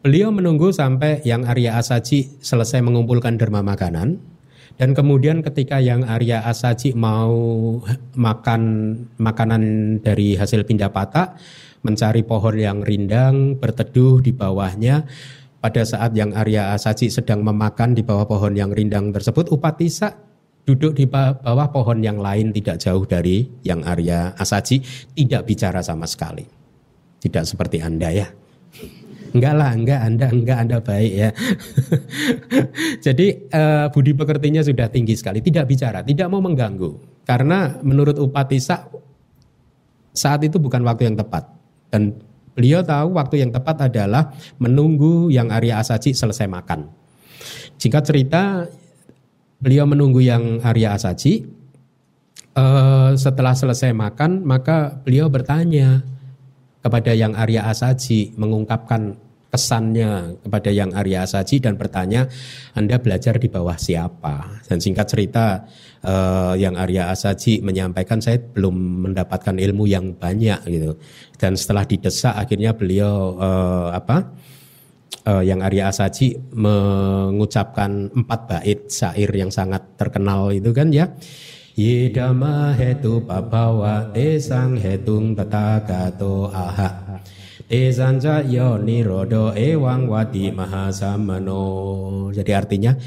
Beliau menunggu sampai yang Arya Asaji selesai mengumpulkan derma makanan dan kemudian ketika yang Arya Asaji mau makan makanan dari hasil pindapata mencari pohon yang rindang berteduh di bawahnya pada saat yang Arya Asaji sedang memakan di bawah pohon yang rindang tersebut Upatisa duduk di bawah pohon yang lain tidak jauh dari yang Arya Asaji tidak bicara sama sekali. Tidak seperti Anda ya. Enggak lah, enggak Anda, enggak Anda baik ya. *laughs* Jadi uh, budi pekertinya sudah tinggi sekali, tidak bicara, tidak mau mengganggu. Karena menurut Upatisa saat itu bukan waktu yang tepat. Dan beliau tahu waktu yang tepat adalah menunggu yang Arya Asaji selesai makan. Jika cerita beliau menunggu yang Arya Asaji. Uh, setelah selesai makan, maka beliau bertanya kepada yang Arya Asaji, mengungkapkan kesannya kepada yang Arya Asaji dan bertanya, Anda belajar di bawah siapa? Dan singkat cerita, uh, yang Arya Asaji menyampaikan saya belum mendapatkan ilmu yang banyak gitu. Dan setelah didesak, akhirnya beliau uh, apa? Uh, yang Arya Asaji mengucapkan empat bait syair yang sangat terkenal itu kan ya. Yidama hetu pabawa tesang hetung tatagato aha. Tesanja yo nirodo ewang wadi mahasamano. Jadi artinya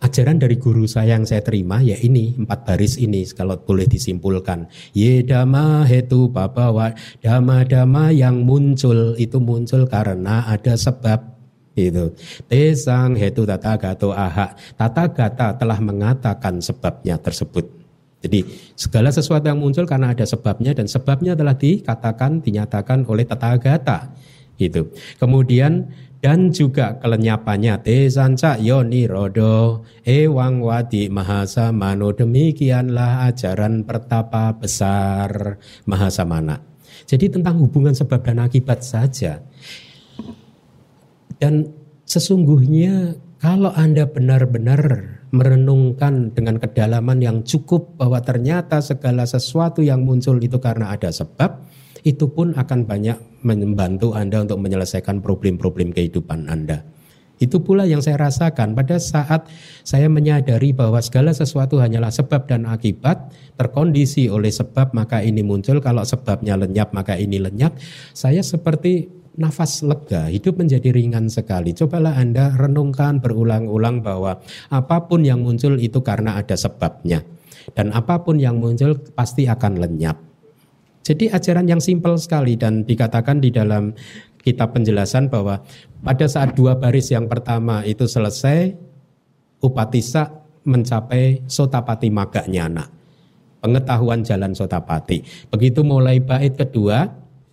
ajaran dari guru saya yang saya terima ya ini empat baris ini kalau boleh disimpulkan. Ye dama hetu babawa dama dama yang muncul itu muncul karena ada sebab itu tesang hetu tata gato aha. Tata gata telah mengatakan sebabnya tersebut. Jadi segala sesuatu yang muncul karena ada sebabnya dan sebabnya telah dikatakan dinyatakan oleh tata gata itu kemudian dan juga kelenyapannya tesanca yoni rodo ewang wadi mahasa mano demikianlah ajaran pertapa besar mahasa mana jadi tentang hubungan sebab dan akibat saja. Dan sesungguhnya kalau anda benar-benar merenungkan dengan kedalaman yang cukup bahwa ternyata segala sesuatu yang muncul itu karena ada sebab itu pun akan banyak membantu Anda untuk menyelesaikan problem-problem kehidupan Anda. Itu pula yang saya rasakan pada saat saya menyadari bahwa segala sesuatu hanyalah sebab dan akibat, terkondisi oleh sebab maka ini muncul, kalau sebabnya lenyap maka ini lenyap. Saya seperti nafas lega, hidup menjadi ringan sekali. Cobalah Anda renungkan berulang-ulang bahwa apa pun yang muncul itu karena ada sebabnya. Dan apa pun yang muncul pasti akan lenyap. Jadi ajaran yang simpel sekali dan dikatakan di dalam kitab penjelasan bahwa pada saat dua baris yang pertama itu selesai, upatisa mencapai sotapati maganyana. Pengetahuan jalan sotapati. Begitu mulai bait kedua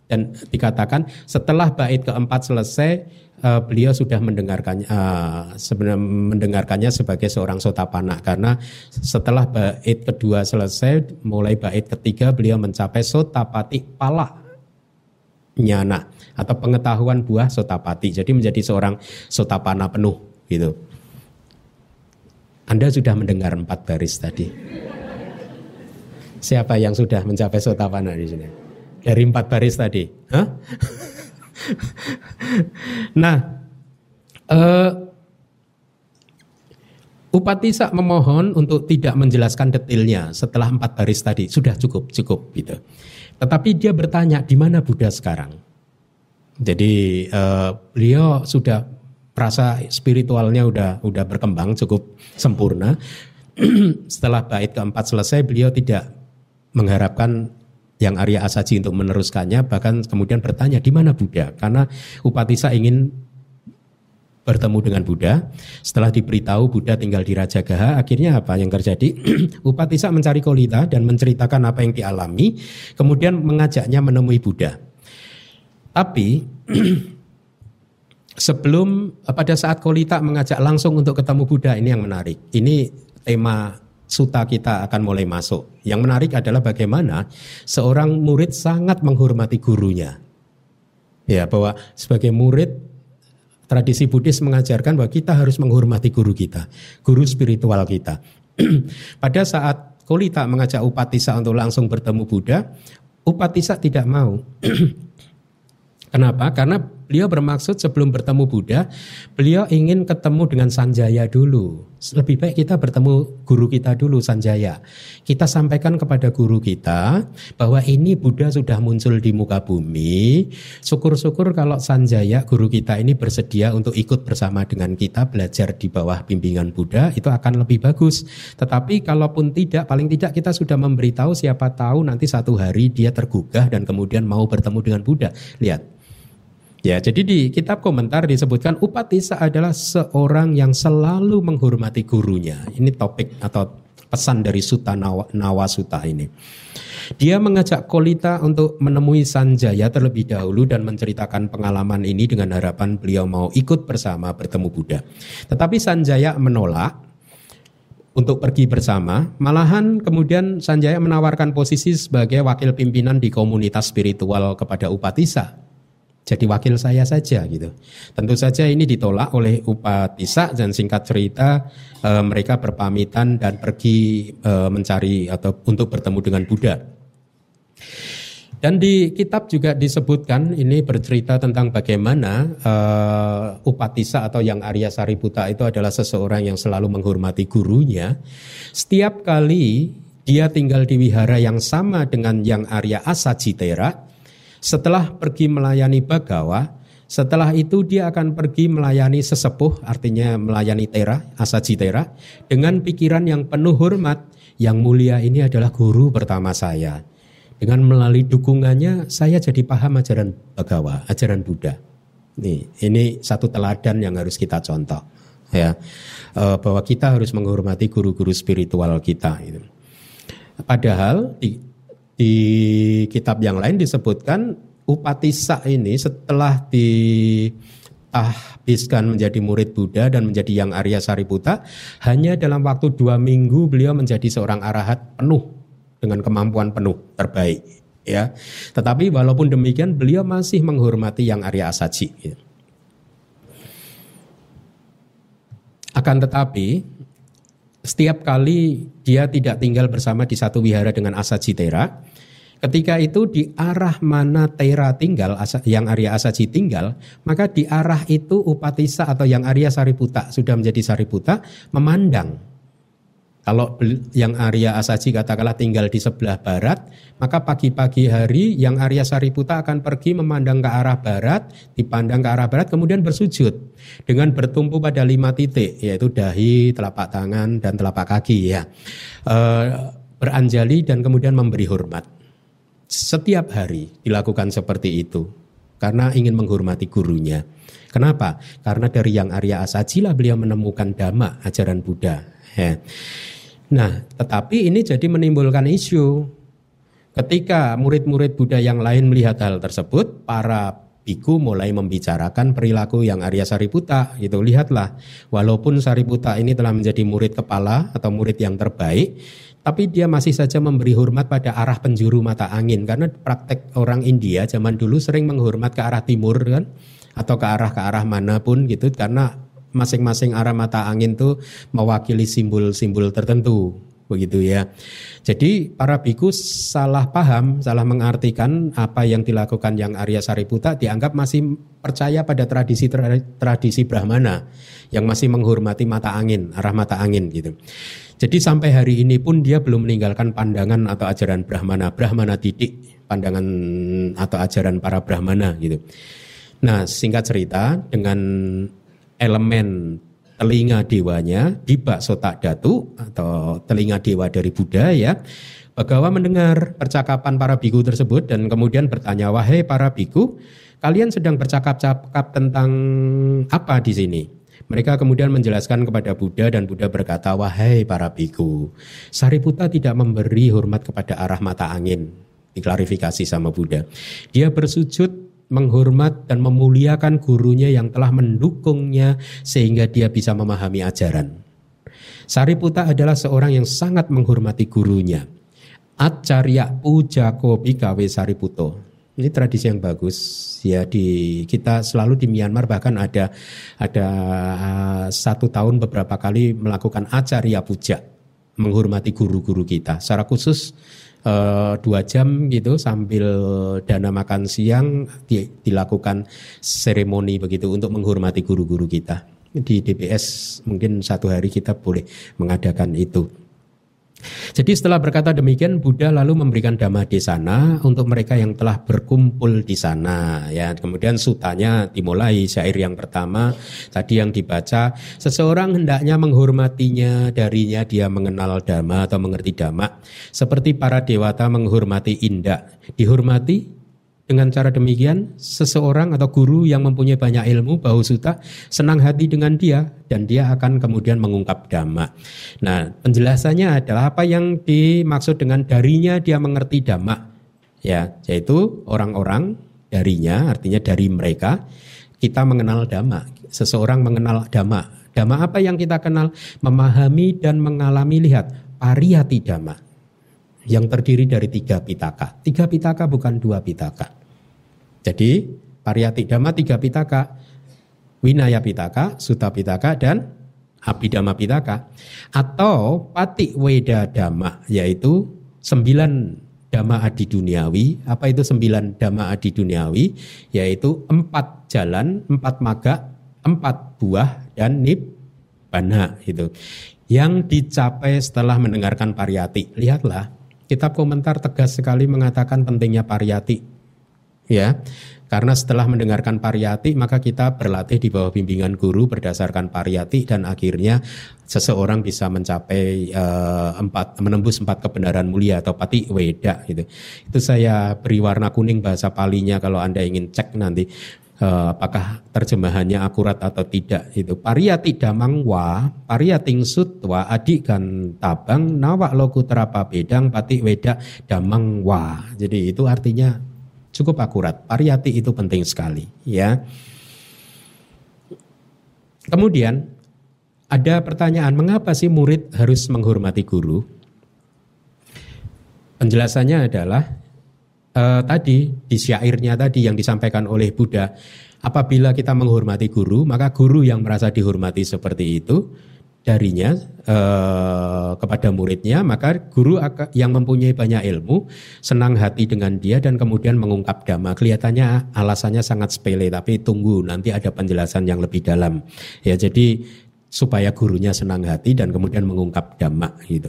dan dikatakan setelah bait keempat selesai uh, beliau sudah mendengarkannya uh, sebenarnya mendengarkannya sebagai seorang sotapana karena setelah bait kedua selesai mulai bait ketiga beliau mencapai sotapati pala nyana atau pengetahuan buah sotapati. Jadi menjadi seorang sotapana penuh gitu. Anda sudah mendengar empat baris tadi. Siapa yang sudah mencapai sotapana di sini? Dari empat baris tadi? Hah? *laughs* nah, eh, Upatisa memohon untuk tidak menjelaskan detailnya setelah empat baris tadi sudah cukup cukup gitu. Tetapi dia bertanya di mana Buddha sekarang. Jadi uh, beliau sudah rasa spiritualnya udah udah berkembang cukup sempurna. *clears throat* setelah bait keempat selesai beliau tidak mengharapkan yang Arya Asaji untuk meneruskannya bahkan kemudian bertanya di mana Buddha karena Upatisa ingin bertemu dengan Buddha. Setelah diberitahu Buddha tinggal di Raja Gaha, akhirnya apa yang terjadi? *clears throat* Upatisa mencari Kolita dan menceritakan apa yang dialami, kemudian mengajaknya menemui Buddha. Tapi *clears throat* sebelum pada saat Kolita mengajak langsung untuk ketemu Buddha ini yang menarik. Ini tema suta kita akan mulai masuk. Yang menarik adalah bagaimana seorang murid sangat menghormati gurunya. Ya, bahwa sebagai murid Tradisi Buddhis mengajarkan bahwa kita harus menghormati guru kita, guru spiritual kita. *clears throat* Pada saat Kolita mengajak Upatisa untuk langsung bertemu Buddha, Upatisa tidak mau. *clears throat* Kenapa? Karena beliau bermaksud sebelum bertemu Buddha, beliau ingin ketemu dengan Sanjaya dulu. Lebih baik kita bertemu guru kita dulu Sanjaya. Kita sampaikan kepada guru kita bahwa ini Buddha sudah muncul di muka bumi. Syukur-syukur kalau Sanjaya guru kita ini bersedia untuk ikut bersama dengan kita belajar di bawah bimbingan Buddha itu akan lebih bagus. Tetapi kalaupun tidak, paling tidak kita sudah memberitahu siapa tahu nanti satu hari dia tergugah dan kemudian mau bertemu dengan Buddha. Lihat, Ya, jadi di kitab komentar disebutkan Upatisa adalah seorang yang selalu menghormati gurunya. Ini topik atau pesan dari Sutta Nawa, Nawa Sutta ini. Dia mengajak Kolita untuk menemui Sanjaya terlebih dahulu dan menceritakan pengalaman ini dengan harapan beliau mau ikut bersama bertemu Buddha. Tetapi Sanjaya menolak untuk pergi bersama. Malahan kemudian Sanjaya menawarkan posisi sebagai wakil pimpinan di komunitas spiritual kepada Upatisa jadi wakil saya saja gitu. Tentu saja ini ditolak oleh Upatisa dan singkat cerita e, mereka berpamitan dan pergi e, mencari atau untuk bertemu dengan Buddha. Dan di kitab juga disebutkan ini bercerita tentang bagaimana uh, Upatisa atau yang Arya Sariputa itu adalah seseorang yang selalu menghormati gurunya. Setiap kali dia tinggal di wihara yang sama dengan yang Arya Asajitera, setelah pergi melayani Bagawa, setelah itu dia akan pergi melayani sesepuh, artinya melayani Tera, Asaji Tera, dengan pikiran yang penuh hormat, yang mulia ini adalah guru pertama saya. Dengan melalui dukungannya, saya jadi paham ajaran Bagawa, ajaran Buddha. Nih, ini satu teladan yang harus kita contoh, ya, e, bahwa kita harus menghormati guru-guru spiritual kita. Gitu. Padahal di kitab yang lain disebutkan Upatisa ini setelah ditahbiskan menjadi murid Buddha dan menjadi yang Arya Sariputa, hanya dalam waktu dua minggu beliau menjadi seorang arahat penuh dengan kemampuan penuh terbaik. Ya, tetapi walaupun demikian beliau masih menghormati yang Arya Asaji. Ya. Akan tetapi setiap kali dia tidak tinggal bersama di satu wihara dengan Asaji Tera, Ketika itu di arah mana Tera tinggal, yang Arya Asaji tinggal, maka di arah itu Upatisa atau yang Arya Sariputa sudah menjadi Sariputa memandang. Kalau yang Arya Asaji katakanlah tinggal di sebelah barat, maka pagi-pagi hari yang Arya Sariputa akan pergi memandang ke arah barat, dipandang ke arah barat, kemudian bersujud dengan bertumpu pada lima titik, yaitu dahi, telapak tangan, dan telapak kaki ya. E, beranjali dan kemudian memberi hormat. Setiap hari dilakukan seperti itu karena ingin menghormati gurunya. Kenapa? Karena dari yang Arya Asajilah beliau menemukan dhamma ajaran Buddha. Ya. Nah, tetapi ini jadi menimbulkan isu. Ketika murid-murid Buddha yang lain melihat hal tersebut, para biku mulai membicarakan perilaku yang Arya Sariputa. Itu lihatlah, walaupun Sariputa ini telah menjadi murid kepala atau murid yang terbaik, tapi dia masih saja memberi hormat pada arah penjuru mata angin karena praktek orang India zaman dulu sering menghormat ke arah timur kan atau ke arah ke arah mana pun gitu karena masing-masing arah mata angin tuh mewakili simbol-simbol tertentu begitu ya. Jadi para biku salah paham, salah mengartikan apa yang dilakukan yang Arya Sariputa dianggap masih percaya pada tradisi tradisi Brahmana yang masih menghormati mata angin, arah mata angin gitu. Jadi sampai hari ini pun dia belum meninggalkan pandangan atau ajaran Brahmana, Brahmana titik, pandangan atau ajaran para Brahmana gitu. Nah, singkat cerita dengan elemen telinga dewanya di bakso tak datu atau telinga dewa dari Buddha ya. Bagawa mendengar percakapan para biku tersebut dan kemudian bertanya, "Wahai para biku, kalian sedang bercakap-cakap tentang apa di sini?" Mereka kemudian menjelaskan kepada Buddha dan Buddha berkata, "Wahai para biku, Sariputa tidak memberi hormat kepada arah mata angin." Diklarifikasi sama Buddha. Dia bersujud menghormat dan memuliakan gurunya yang telah mendukungnya sehingga dia bisa memahami ajaran. Sariputa adalah seorang yang sangat menghormati gurunya. Acarya Pujako Bikawe Sariputo. Ini tradisi yang bagus ya di kita selalu di Myanmar bahkan ada ada uh, satu tahun beberapa kali melakukan acarya puja menghormati guru-guru kita. Secara khusus dua jam gitu sambil dana makan siang di, dilakukan seremoni begitu untuk menghormati guru-guru kita di DBS mungkin satu hari kita boleh mengadakan itu. Jadi setelah berkata demikian Buddha lalu memberikan dhamma di sana untuk mereka yang telah berkumpul di sana ya. Kemudian sutanya dimulai syair yang pertama tadi yang dibaca seseorang hendaknya menghormatinya darinya dia mengenal dhamma atau mengerti dhamma seperti para dewata menghormati indah dihormati dengan cara demikian, seseorang atau guru yang mempunyai banyak ilmu, bau suta, senang hati dengan dia, dan dia akan kemudian mengungkap dhamma. Nah, penjelasannya adalah apa yang dimaksud dengan darinya dia mengerti dhamma. Ya, yaitu orang-orang darinya, artinya dari mereka, kita mengenal dhamma. Seseorang mengenal dhamma. Dhamma apa yang kita kenal? Memahami dan mengalami lihat, pariyati dhamma yang terdiri dari tiga pitaka. Tiga pitaka bukan dua pitaka. Jadi pariyati dhamma tiga pitaka. Winaya pitaka, suta pitaka, dan abhidhamma pitaka. Atau pati weda dhamma, yaitu sembilan dhamma adi duniawi. Apa itu sembilan dhamma adi duniawi? Yaitu empat jalan, empat maga, empat buah, dan nibbana. Itu. Yang dicapai setelah mendengarkan pariyati. Lihatlah, Kitab komentar tegas sekali mengatakan pentingnya pariyati. Ya, karena setelah mendengarkan pariyati maka kita berlatih di bawah bimbingan guru berdasarkan pariyati dan akhirnya seseorang bisa mencapai uh, empat menembus empat kebenaran mulia atau pati weda gitu. Itu saya beri warna kuning bahasa palinya kalau Anda ingin cek nanti uh, apakah terjemahannya akurat atau tidak itu. Pariyati damangwa pariyating sutwa adik kan tabang nawa loku terapa bedang pati weda damangwa. Jadi itu artinya cukup akurat. Pariyati itu penting sekali ya. Kemudian ada pertanyaan mengapa sih murid harus menghormati guru? Penjelasannya adalah uh, tadi di syairnya tadi yang disampaikan oleh Buddha, apabila kita menghormati guru, maka guru yang merasa dihormati seperti itu darinya uh, kepada muridnya, maka guru yang mempunyai banyak ilmu senang hati dengan dia dan kemudian mengungkap dhamma. Kelihatannya alasannya sangat sepele, tapi tunggu nanti ada penjelasan yang lebih dalam. Ya, jadi supaya gurunya senang hati dan kemudian mengungkap dhamma gitu.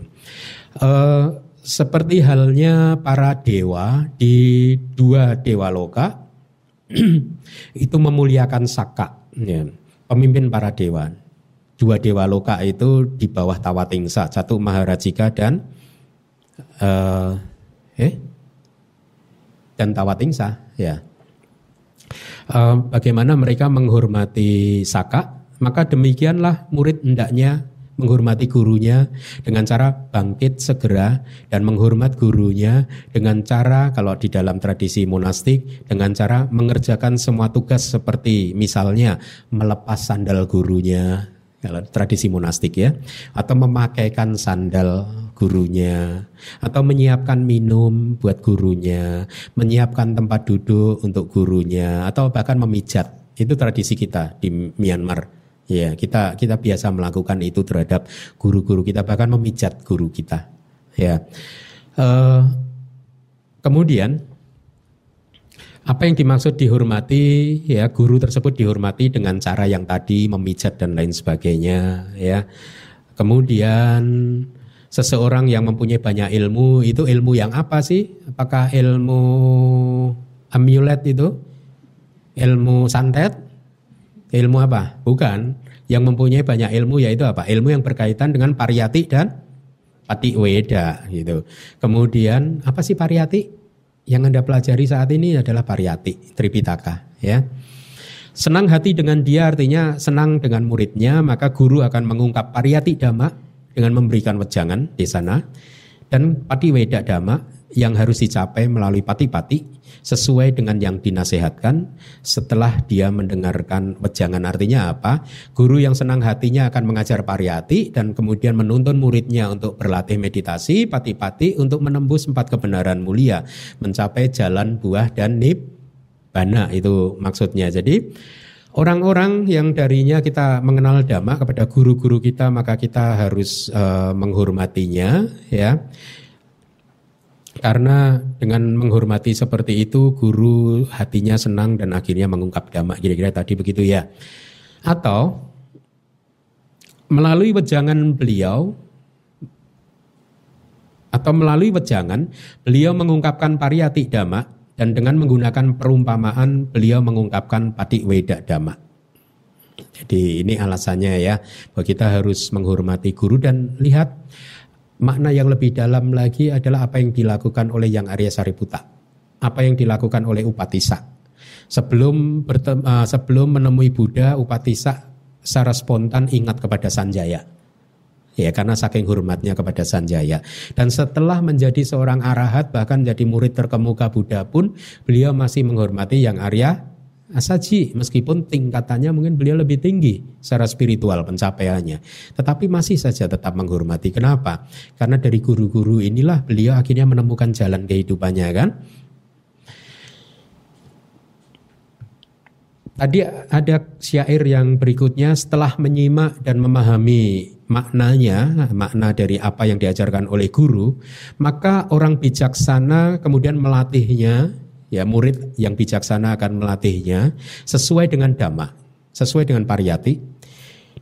Uh, seperti halnya para dewa di dua dewa loka *clears throat* itu memuliakan Saka, ya, pemimpin para dewa. Dua dewa loka itu di bawah Tawatingsa, satu Maharajika dan uh, eh dan Tawatingsa, ya. Uh, bagaimana mereka menghormati Saka? Maka demikianlah murid hendaknya menghormati gurunya dengan cara bangkit segera dan menghormat gurunya dengan cara kalau di dalam tradisi monastik dengan cara mengerjakan semua tugas seperti misalnya melepas sandal gurunya kalau tradisi monastik ya atau memakaikan sandal gurunya atau menyiapkan minum buat gurunya menyiapkan tempat duduk untuk gurunya atau bahkan memijat. Itu tradisi kita di Myanmar Ya, kita kita biasa melakukan itu terhadap guru-guru kita bahkan memijat guru kita. Ya. Uh, kemudian apa yang dimaksud dihormati ya guru tersebut dihormati dengan cara yang tadi memijat dan lain sebagainya ya. Kemudian seseorang yang mempunyai banyak ilmu itu ilmu yang apa sih? Apakah ilmu amulet itu? Ilmu santet? Ilmu apa? Bukan. Yang mempunyai banyak ilmu yaitu apa? Ilmu yang berkaitan dengan pariyati dan pati weda gitu. Kemudian apa sih pariyati? Yang Anda pelajari saat ini adalah pariyati, Tripitaka ya. Senang hati dengan dia artinya senang dengan muridnya, maka guru akan mengungkap pariyati dhamma dengan memberikan wejangan di sana dan pati weda dhamma yang harus dicapai melalui pati-pati sesuai dengan yang dinasehatkan. Setelah dia mendengarkan wejangan artinya apa? Guru yang senang hatinya akan mengajar pariyati dan kemudian menuntun muridnya untuk berlatih meditasi pati-pati untuk menembus empat kebenaran mulia mencapai jalan buah dan nibbana itu maksudnya. Jadi Orang-orang yang darinya kita mengenal dhamma kepada guru-guru kita maka kita harus uh, menghormatinya ya. Karena dengan menghormati seperti itu guru hatinya senang dan akhirnya mengungkap dhamma kira-kira tadi begitu ya. Atau melalui wejangan beliau atau melalui wejangan beliau mengungkapkan pariyati dhamma dan dengan menggunakan perumpamaan beliau mengungkapkan patik weda dhamma. Jadi ini alasannya ya bahwa kita harus menghormati guru dan lihat Makna yang lebih dalam lagi adalah apa yang dilakukan oleh Yang Arya Sariputa. Apa yang dilakukan oleh Upatisa. Sebelum bertem, uh, sebelum menemui Buddha, Upatisa secara spontan ingat kepada Sanjaya. Ya, karena saking hormatnya kepada Sanjaya. Dan setelah menjadi seorang arahat, bahkan jadi murid terkemuka Buddha pun, beliau masih menghormati Yang Arya Asaji meskipun tingkatannya mungkin beliau lebih tinggi secara spiritual pencapaiannya. Tetapi masih saja tetap menghormati. Kenapa? Karena dari guru-guru inilah beliau akhirnya menemukan jalan kehidupannya kan. Tadi ada syair yang berikutnya setelah menyimak dan memahami maknanya, makna dari apa yang diajarkan oleh guru, maka orang bijaksana kemudian melatihnya ya murid yang bijaksana akan melatihnya sesuai dengan dhamma, sesuai dengan pariyati.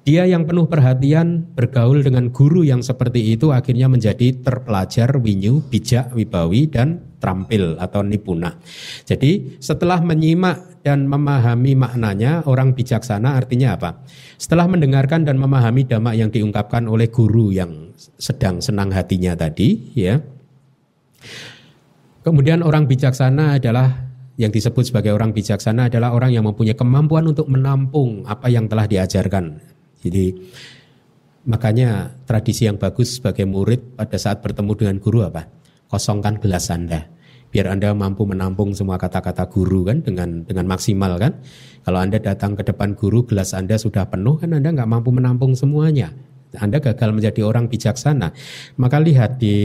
Dia yang penuh perhatian bergaul dengan guru yang seperti itu akhirnya menjadi terpelajar, winyu, bijak, wibawi dan terampil atau nipuna. Jadi setelah menyimak dan memahami maknanya orang bijaksana artinya apa? Setelah mendengarkan dan memahami dhamma yang diungkapkan oleh guru yang sedang senang hatinya tadi ya Kemudian orang bijaksana adalah yang disebut sebagai orang bijaksana adalah orang yang mempunyai kemampuan untuk menampung apa yang telah diajarkan. Jadi makanya tradisi yang bagus sebagai murid pada saat bertemu dengan guru apa? Kosongkan gelas Anda. Biar Anda mampu menampung semua kata-kata guru kan dengan dengan maksimal kan. Kalau Anda datang ke depan guru gelas Anda sudah penuh kan Anda nggak mampu menampung semuanya. Anda gagal menjadi orang bijaksana. Maka lihat di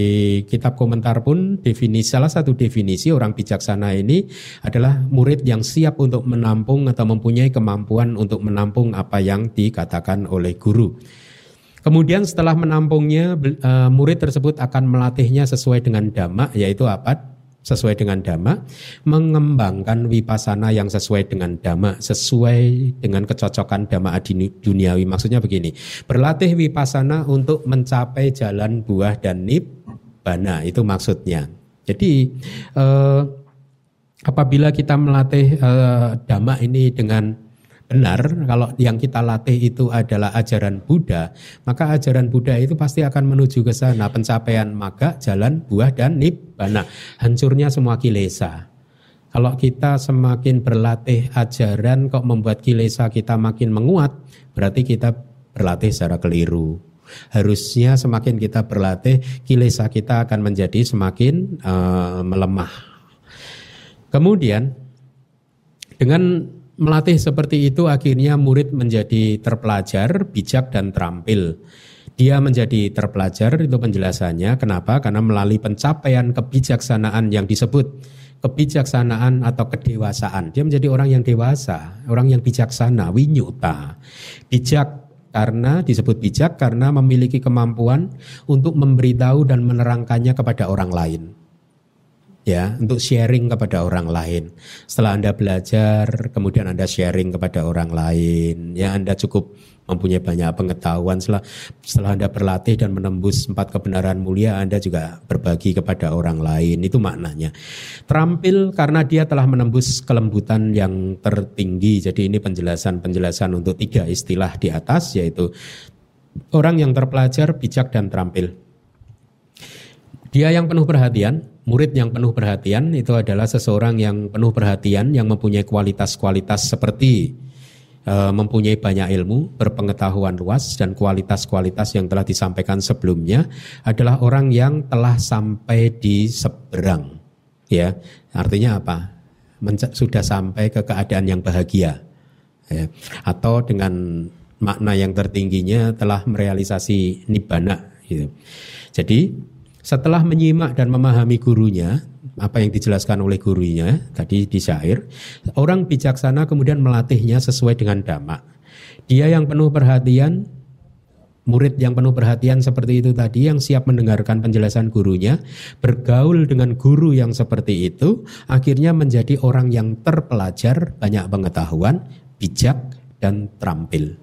kitab komentar pun definisi salah satu definisi orang bijaksana ini adalah murid yang siap untuk menampung atau mempunyai kemampuan untuk menampung apa yang dikatakan oleh guru. Kemudian setelah menampungnya eh, murid tersebut akan melatihnya sesuai dengan dhamma yaitu apa? Sesuai dengan dhamma, mengembangkan wipasana yang sesuai dengan dhamma, sesuai dengan kecocokan dhamma duniawi. Maksudnya begini, berlatih wipasana untuk mencapai jalan buah dan nibbana, itu maksudnya. Jadi eh, apabila kita melatih eh, dhamma ini dengan benar kalau yang kita latih itu adalah ajaran Buddha, maka ajaran Buddha itu pasti akan menuju ke sana pencapaian maka jalan buah dan nibbana, hancurnya semua kilesa. Kalau kita semakin berlatih ajaran kok membuat kilesa kita makin menguat, berarti kita berlatih secara keliru. Harusnya semakin kita berlatih, kilesa kita akan menjadi semakin uh, melemah. Kemudian dengan melatih seperti itu akhirnya murid menjadi terpelajar, bijak dan terampil. Dia menjadi terpelajar itu penjelasannya. Kenapa? Karena melalui pencapaian kebijaksanaan yang disebut kebijaksanaan atau kedewasaan. Dia menjadi orang yang dewasa, orang yang bijaksana, winyuta. Bijak karena disebut bijak karena memiliki kemampuan untuk memberitahu dan menerangkannya kepada orang lain. Ya, untuk sharing kepada orang lain. Setelah Anda belajar, kemudian Anda sharing kepada orang lain. Ya, Anda cukup mempunyai banyak pengetahuan. Setelah setelah Anda berlatih dan menembus empat kebenaran mulia Anda juga berbagi kepada orang lain. Itu maknanya. Terampil karena dia telah menembus kelembutan yang tertinggi. Jadi ini penjelasan-penjelasan untuk tiga istilah di atas yaitu orang yang terpelajar bijak dan terampil. Dia yang penuh perhatian, murid yang penuh perhatian itu adalah seseorang yang penuh perhatian yang mempunyai kualitas-kualitas seperti e, mempunyai banyak ilmu, berpengetahuan luas dan kualitas-kualitas yang telah disampaikan sebelumnya adalah orang yang telah sampai di seberang. Ya, artinya apa? Men- sudah sampai ke keadaan yang bahagia. Ya. Atau dengan makna yang tertingginya telah merealisasi nibbana gitu. Jadi setelah menyimak dan memahami gurunya, apa yang dijelaskan oleh gurunya tadi di syair, orang bijaksana kemudian melatihnya sesuai dengan dhamma. Dia yang penuh perhatian, murid yang penuh perhatian seperti itu tadi yang siap mendengarkan penjelasan gurunya, bergaul dengan guru yang seperti itu, akhirnya menjadi orang yang terpelajar, banyak pengetahuan, bijak dan terampil.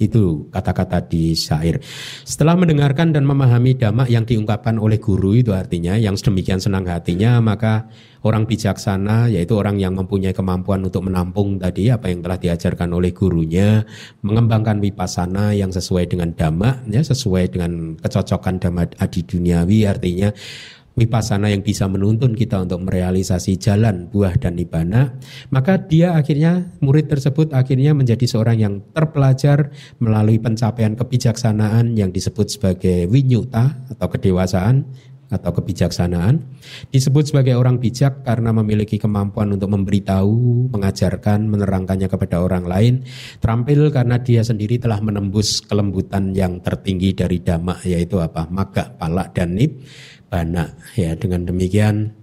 Itu kata-kata di syair. Setelah mendengarkan dan memahami dhamma yang diungkapkan oleh guru itu artinya yang sedemikian senang hatinya maka orang bijaksana yaitu orang yang mempunyai kemampuan untuk menampung tadi apa yang telah diajarkan oleh gurunya, mengembangkan wipasana yang sesuai dengan dhamma ya sesuai dengan kecocokan dhamma adi duniawi artinya wipasana yang bisa menuntun kita untuk merealisasi jalan buah dan nibana, maka dia akhirnya murid tersebut akhirnya menjadi seorang yang terpelajar melalui pencapaian kebijaksanaan yang disebut sebagai winyuta atau kedewasaan atau kebijaksanaan disebut sebagai orang bijak karena memiliki kemampuan untuk memberitahu, mengajarkan, menerangkannya kepada orang lain. Terampil karena dia sendiri telah menembus kelembutan yang tertinggi dari dhamma yaitu apa? Maga, palak dan nib bana. Ya, dengan demikian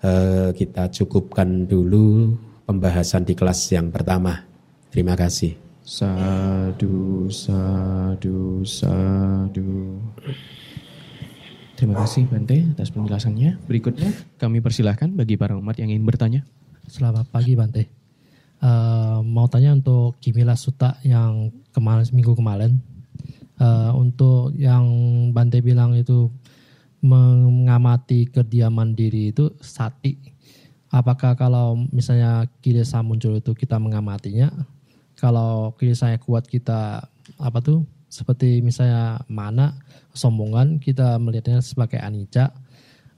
eh, kita cukupkan dulu pembahasan di kelas yang pertama. Terima kasih. Sadu, sadu, sadu. Terima kasih Bante atas penjelasannya. Berikutnya kami persilahkan bagi para umat yang ingin bertanya. Selamat pagi Bante. Uh, mau tanya untuk Kimila Suta yang kemarin minggu kemarin. Uh, untuk yang Bante bilang itu mengamati kediaman diri itu sati. Apakah kalau misalnya kilesa muncul itu kita mengamatinya? Kalau kilesa kuat kita apa tuh? Seperti misalnya mana sombongan kita melihatnya sebagai anicca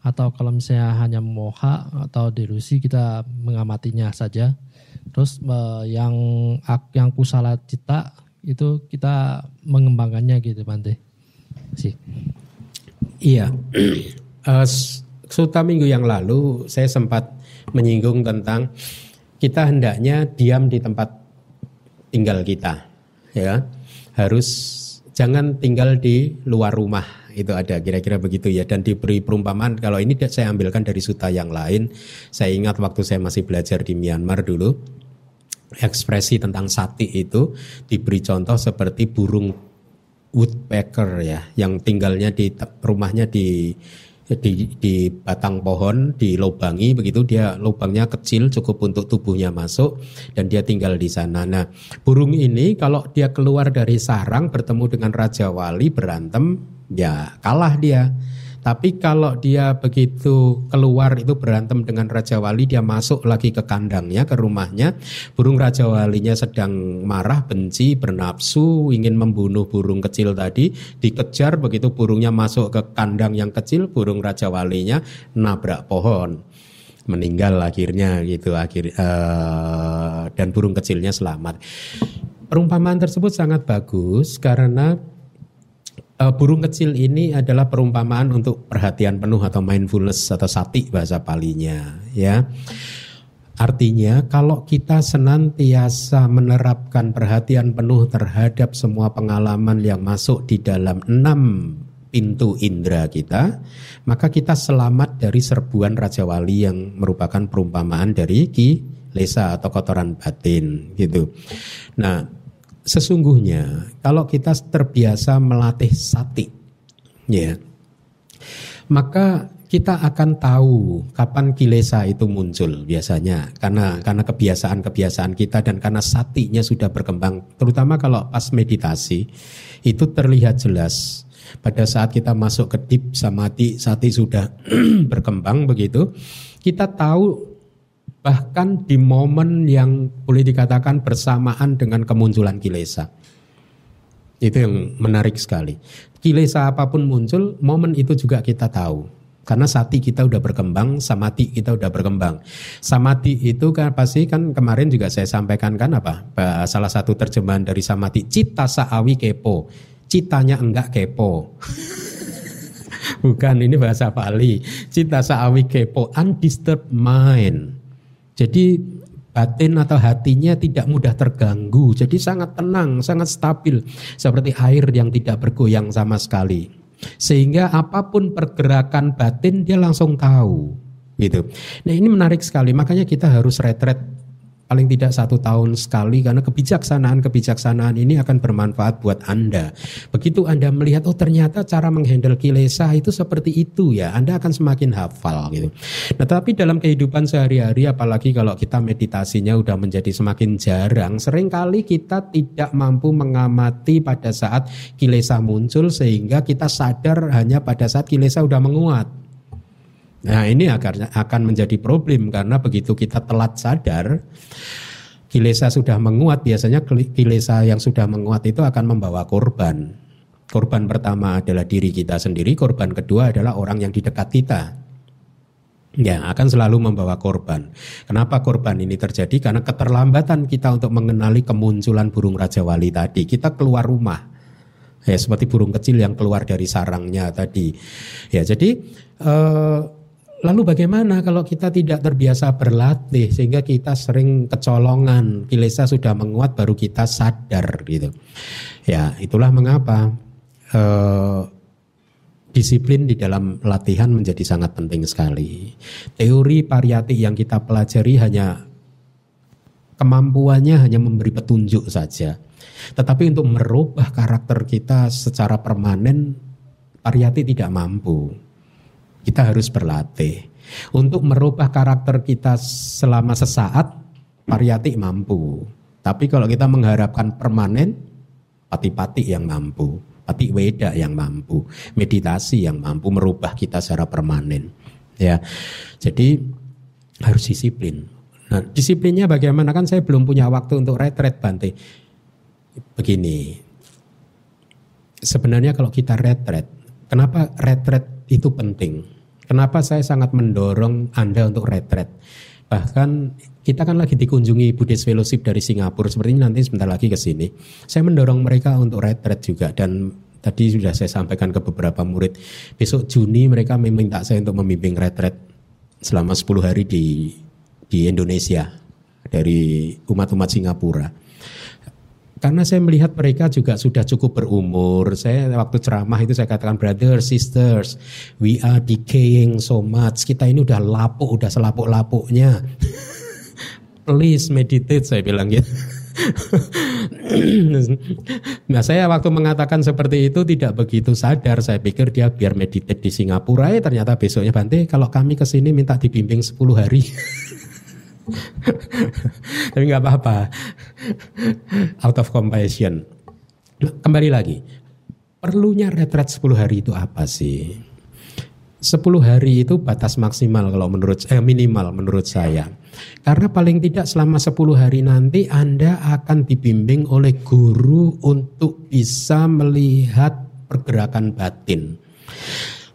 atau kalau misalnya hanya moha atau delusi kita mengamatinya saja. Terus uh, yang yang kusala cita itu kita mengembangkannya gitu Bante. Sih. Iya. *clears throat* uh, Suta minggu yang lalu saya sempat menyinggung tentang kita hendaknya diam di tempat tinggal kita, ya. Harus jangan tinggal di luar rumah itu ada kira-kira begitu ya dan diberi perumpamaan kalau ini saya ambilkan dari suta yang lain saya ingat waktu saya masih belajar di Myanmar dulu ekspresi tentang sati itu diberi contoh seperti burung woodpecker ya yang tinggalnya di rumahnya di di, di batang pohon dilobangi begitu dia lubangnya kecil cukup untuk tubuhnya masuk dan dia tinggal di sana. Nah burung ini kalau dia keluar dari sarang bertemu dengan raja wali berantem ya kalah dia. Tapi kalau dia begitu keluar itu berantem dengan Raja Wali, dia masuk lagi ke kandangnya, ke rumahnya. Burung Raja Walinya sedang marah, benci, bernafsu, ingin membunuh burung kecil tadi. Dikejar begitu burungnya masuk ke kandang yang kecil, burung Raja Walinya nabrak pohon meninggal akhirnya gitu akhir uh, dan burung kecilnya selamat. Perumpamaan tersebut sangat bagus karena uh, burung kecil ini adalah perumpamaan untuk perhatian penuh atau mindfulness atau sati bahasa palinya ya. Artinya kalau kita senantiasa menerapkan perhatian penuh terhadap semua pengalaman yang masuk di dalam enam pintu indera kita, maka kita selamat dari serbuan Raja Wali yang merupakan perumpamaan dari kilesa atau kotoran batin gitu. Nah, sesungguhnya kalau kita terbiasa melatih sati, ya, maka kita akan tahu kapan kilesa itu muncul biasanya. Karena karena kebiasaan-kebiasaan kita dan karena satinya sudah berkembang. Terutama kalau pas meditasi itu terlihat jelas. Pada saat kita masuk ke deep samadhi sati sudah *clears throat* berkembang begitu kita tahu bahkan di momen yang boleh dikatakan bersamaan dengan kemunculan kilesa itu yang menarik sekali kilesa apa pun muncul momen itu juga kita tahu karena sati kita udah berkembang, samati kita udah berkembang. Samati itu kan pasti kan kemarin juga saya sampaikan kan apa? Salah satu terjemahan dari samati, cita saawi kepo. Citanya enggak kepo. *laughs* Bukan ini bahasa Bali. Cita saawi kepo, undisturbed mind. Jadi batin atau hatinya tidak mudah terganggu. Jadi sangat tenang, sangat stabil. Seperti air yang tidak bergoyang sama sekali. Sehingga apa pun pergerakan batin dia langsung tahu gitu. Nah ini menarik sekali makanya kita harus retret paling tidak satu tahun sekali karena kebijaksanaan-kebijaksanaan ini akan bermanfaat buat Anda. Begitu Anda melihat oh ternyata cara menghandle kilesa itu seperti itu ya, Anda akan semakin hafal gitu. Nah, tapi dalam kehidupan sehari-hari apalagi kalau kita meditasinya udah menjadi semakin jarang, sering kali kita tidak mampu mengamati pada saat kilesa muncul sehingga kita sadar hanya pada saat kilesa udah menguat. Nah ini akan, akan menjadi problem karena begitu kita telat sadar, kilesa sudah menguat, biasanya kilesa yang sudah menguat itu akan membawa korban. Korban pertama adalah diri kita sendiri, korban kedua adalah orang yang di dekat kita. Ya, akan selalu membawa korban. Kenapa korban ini terjadi? Karena keterlambatan kita untuk mengenali kemunculan burung Raja Wali tadi. Kita keluar rumah. Ya, seperti burung kecil yang keluar dari sarangnya tadi. Ya, jadi eh, Lalu bagaimana kalau kita tidak terbiasa berlatih sehingga kita sering kecolongan, kilesa sudah menguat baru kita sadar gitu. Ya, itulah mengapa eh, disiplin di dalam latihan menjadi sangat penting sekali. Teori pariyati yang kita pelajari hanya kemampuannya hanya memberi petunjuk saja. Tetapi untuk merubah karakter kita secara permanen pariyati tidak mampu. Kita harus berlatih. Untuk merubah karakter kita selama sesaat, pariyati mampu. Tapi kalau kita mengharapkan permanen, pati-pati yang mampu. Pati weda yang mampu. Meditasi yang mampu merubah kita secara permanen. Ya, Jadi harus disiplin. Nah, disiplinnya bagaimana? Kan saya belum punya waktu untuk retret Bante. Begini, sebenarnya kalau kita retret, kenapa retret itu penting? Kenapa saya sangat mendorong Anda untuk retret? Bahkan kita kan lagi dikunjungi Buddhist Fellowship dari Singapura, seperti ini nanti sebentar lagi ke sini. Saya mendorong mereka untuk retret juga dan tadi sudah saya sampaikan ke beberapa murid. Besok Juni mereka meminta saya untuk membimbing retret selama 10 hari di di Indonesia dari umat-umat Singapura. Karena saya melihat mereka juga sudah cukup berumur. Saya waktu ceramah itu saya katakan brothers, sisters, we are decaying so much. Kita ini udah lapuk, udah selapuk-lapuknya. *laughs* Please meditate saya bilang gitu. *laughs* nah saya waktu mengatakan seperti itu tidak begitu sadar. Saya pikir dia biar meditate di Singapura. Ya ternyata besoknya Bante kalau kami ke sini minta dibimbing 10 hari. *laughs* *laughs* Tapi nggak apa-apa. Out of compassion. Kembali lagi. Perlunya retret 10 hari itu apa sih? 10 hari itu batas maksimal kalau menurut eh minimal menurut saya. Karena paling tidak selama 10 hari nanti Anda akan dibimbing oleh guru untuk bisa melihat pergerakan batin.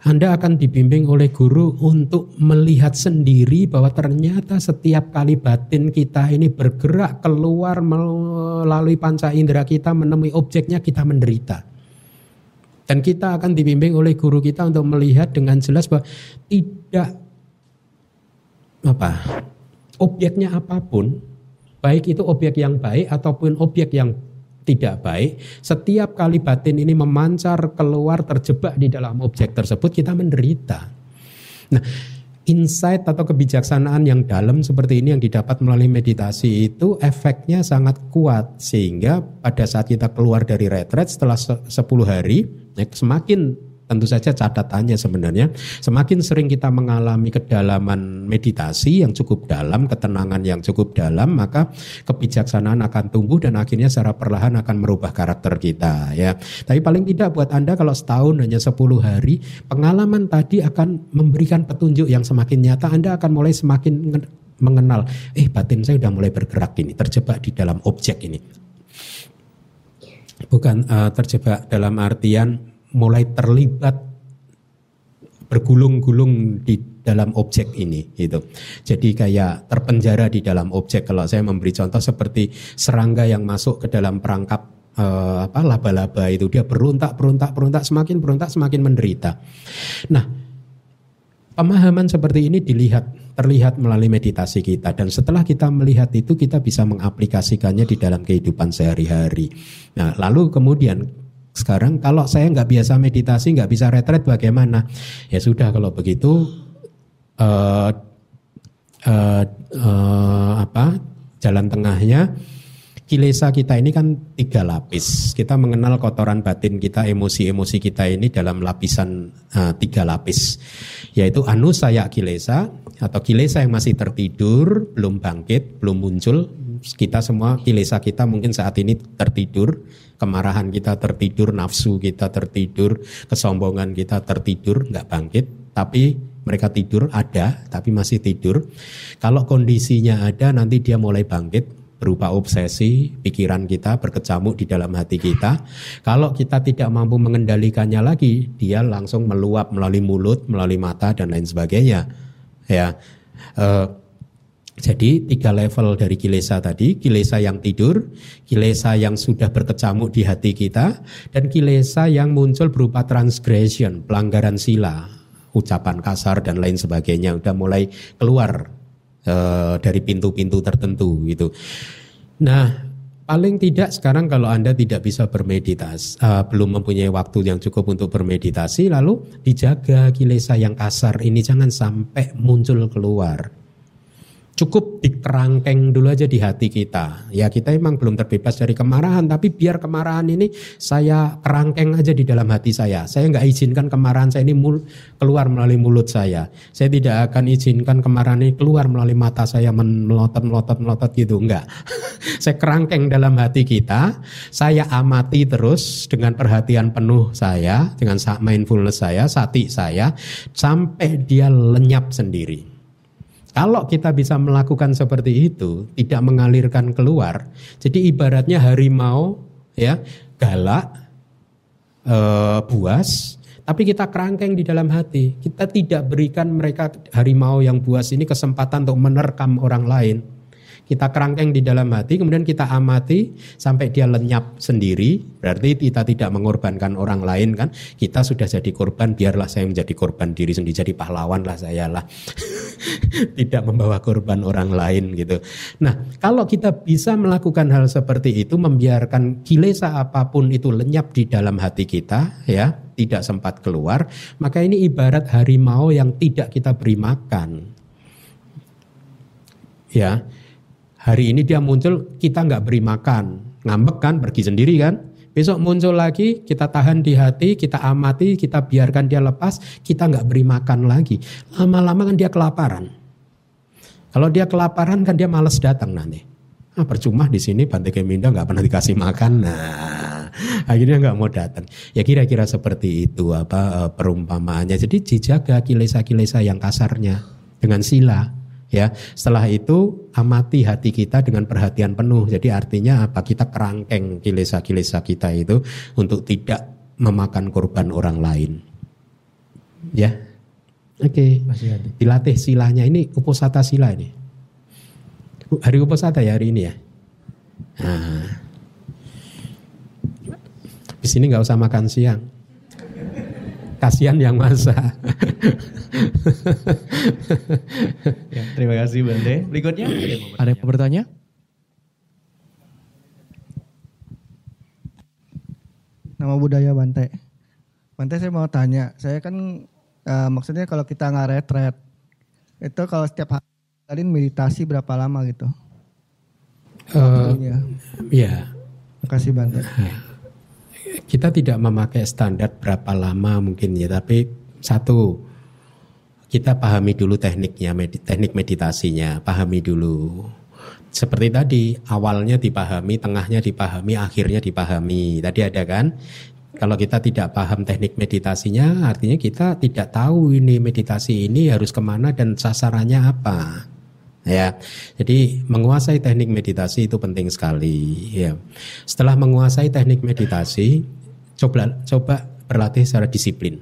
Anda akan dibimbing oleh guru untuk melihat sendiri bahwa ternyata setiap kali batin kita ini bergerak keluar melalui panca indera kita menemui objeknya kita menderita. Dan kita akan dibimbing oleh guru kita untuk melihat dengan jelas bahwa tidak apa objeknya apa pun, baik itu objek yang baik ataupun objek yang tidak baik, setiap kali batin ini memancar keluar terjebak di dalam objek tersebut kita menderita. Nah, insight atau kebijaksanaan yang dalam seperti ini yang didapat melalui meditasi itu efeknya sangat kuat sehingga pada saat kita keluar dari retret setelah 10 hari ya, semakin tentu saja catatannya sebenarnya semakin sering kita mengalami kedalaman meditasi yang cukup dalam, ketenangan yang cukup dalam, maka kebijaksanaan akan tumbuh dan akhirnya secara perlahan akan merubah karakter kita ya. Tapi paling tidak buat Anda kalau setahun hanya 10 hari, pengalaman tadi akan memberikan petunjuk yang semakin nyata, Anda akan mulai semakin mengenal, eh batin saya sudah mulai bergerak ini, terjebak di dalam objek ini. Bukan uh, terjebak dalam artian mulai terlibat bergulung-gulung di dalam objek ini gitu. Jadi kayak terpenjara di dalam objek kalau saya memberi contoh seperti serangga yang masuk ke dalam perangkap eh, apa laba-laba itu dia berontak berontak berontak semakin berontak semakin menderita. Nah, pemahaman seperti ini dilihat terlihat melalui meditasi kita dan setelah kita melihat itu kita bisa mengaplikasikannya di dalam kehidupan sehari-hari. Nah, lalu kemudian sekarang kalau saya nggak biasa meditasi, nggak bisa retret bagaimana? Ya sudah kalau begitu uh, uh, uh, apa jalan tengahnya kilesa kita ini kan tiga lapis. Kita mengenal kotoran batin kita, emosi-emosi kita ini dalam lapisan uh, tiga lapis, yaitu anusaya kilesa atau kilesa yang masih tertidur, belum bangkit, belum muncul. Kita semua kilesa kita mungkin saat ini tertidur kemarahan kita tertidur, nafsu kita tertidur, kesombongan kita tertidur, nggak bangkit, tapi mereka tidur ada, tapi masih tidur. Kalau kondisinya ada, nanti dia mulai bangkit berupa obsesi, pikiran kita berkecamuk di dalam hati kita. Kalau kita tidak mampu mengendalikannya lagi, dia langsung meluap melalui mulut, melalui mata dan lain sebagainya. Ya. Uh, jadi tiga level dari kilesa tadi, kilesa yang tidur, kilesa yang sudah berkecamuk di hati kita, dan kilesa yang muncul berupa transgression, pelanggaran sila, ucapan kasar dan lain sebagainya, udah mulai keluar uh, dari pintu-pintu tertentu gitu. Nah, paling tidak sekarang kalau anda tidak bisa bermeditasi, uh, belum mempunyai waktu yang cukup untuk bermeditasi, lalu dijaga kilesa yang kasar ini jangan sampai muncul keluar cukup dikerangkeng dulu aja di hati kita. Ya kita emang belum terbebas dari kemarahan, tapi biar kemarahan ini saya kerangkeng aja di dalam hati saya. Saya nggak izinkan kemarahan saya ini mul keluar melalui mulut saya. Saya tidak akan izinkan kemarahan ini keluar melalui mata saya melotot melotot melotot gitu, enggak. *laughs* saya kerangkeng dalam hati kita, saya amati terus dengan perhatian penuh saya, dengan mindfulness saya, sati saya, sampai dia lenyap sendiri. Kalau kita bisa melakukan seperti itu, tidak mengalirkan keluar, jadi ibaratnya harimau ya galak, e, buas, tapi kita kerangkeng di dalam hati. Kita tidak berikan mereka harimau yang buas ini kesempatan untuk menerkam orang lain. Kita kerangkeng di dalam hati, kemudian kita amati sampai dia lenyap sendiri. Berarti kita tidak mengorbankan orang lain kan. Kita sudah jadi korban, biarlah saya menjadi korban diri sendiri. Jadi pahlawan lah saya lah. *laughs* tidak membawa korban orang lain gitu. Nah kalau kita bisa melakukan hal seperti itu, membiarkan kilesa apa pun itu lenyap di dalam hati kita ya, tidak sempat keluar, maka ini ibarat harimau yang tidak kita beri makan. Ya, Hari ini dia muncul, kita nggak beri makan. Ngambek kan, pergi sendiri kan. Besok muncul lagi, kita tahan di hati, kita amati, kita biarkan dia lepas, kita nggak beri makan lagi. Lama-lama kan dia kelaparan. Kalau dia kelaparan kan dia males datang nanti. Ah, percuma di sini Bante Keminda nggak pernah dikasih makan. Nah, akhirnya nggak mau datang. Ya kira-kira seperti itu apa eh, perumpamaannya. Jadi dijaga kilesa-kilesa yang kasarnya dengan sila ya. Setelah itu amati hati kita dengan perhatian penuh. Jadi artinya apa? Kita kerangkeng kilesa-kilesa kita itu untuk tidak memakan korban orang lain. Ya. Oke. Okay. dilatih silanya ini uposata sila ini. Hari uposata ya hari ini ya? Nah. di sini nggak usah makan siang kasihan yang masa. ya, terima kasih Bante. Berikutnya ada yang bertanya? nama budaya Bante. Bante saya mau tanya, saya kan eh, maksudnya kalau kita nggak retret, itu kalau setiap hari kalian meditasi berapa lama gitu? Eh, Waktunya. ya, Makasih Bante. *laughs* kita tidak memakai standar berapa lama mungkin ya, tapi satu kita pahami dulu tekniknya, medi- teknik meditasinya, pahami dulu. Seperti tadi, awalnya dipahami, tengahnya dipahami, akhirnya dipahami. Tadi ada kan? Kalau kita tidak paham teknik meditasinya, artinya kita tidak tahu ini meditasi ini harus ke mana dan sasarannya apa. Ya, jadi menguasai teknik meditasi itu penting sekali. Ya, setelah menguasai teknik meditasi, coba coba berlatih secara disiplin.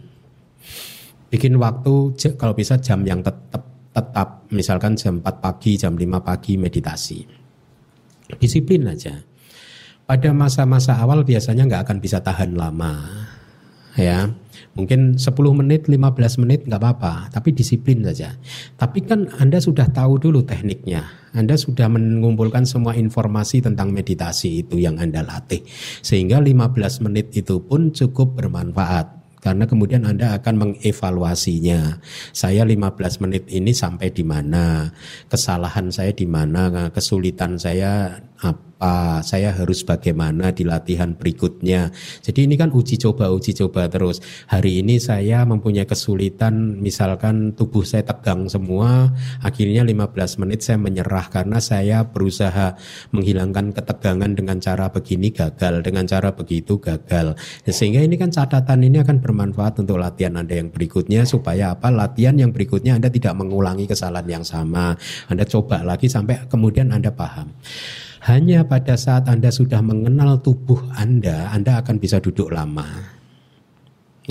Bikin waktu kalau bisa jam yang tetap tetap, misalkan jam 4 pagi, jam 5 pagi meditasi. Disiplin aja. Pada masa-masa awal biasanya nggak akan bisa tahan lama, ya mungkin 10 menit 15 menit nggak apa-apa tapi disiplin saja tapi kan anda sudah tahu dulu tekniknya anda sudah mengumpulkan semua informasi tentang meditasi itu yang anda latih sehingga 15 menit itu pun cukup bermanfaat karena kemudian Anda akan mengevaluasinya. Saya 15 menit ini sampai di mana? Kesalahan saya di mana? Kesulitan saya apa? Saya harus bagaimana di latihan berikutnya? Jadi ini kan uji coba uji coba terus. Hari ini saya mempunyai kesulitan misalkan tubuh saya tegang semua, akhirnya 15 menit saya menyerah karena saya berusaha menghilangkan ketegangan dengan cara begini gagal, dengan cara begitu gagal. Sehingga ini kan catatan ini akan bermanfaat untuk latihan Anda yang berikutnya supaya apa? Latihan yang berikutnya Anda tidak mengulangi kesalahan yang sama. Anda coba lagi sampai kemudian Anda paham. Hanya pada saat Anda sudah mengenal tubuh Anda, Anda akan bisa duduk lama.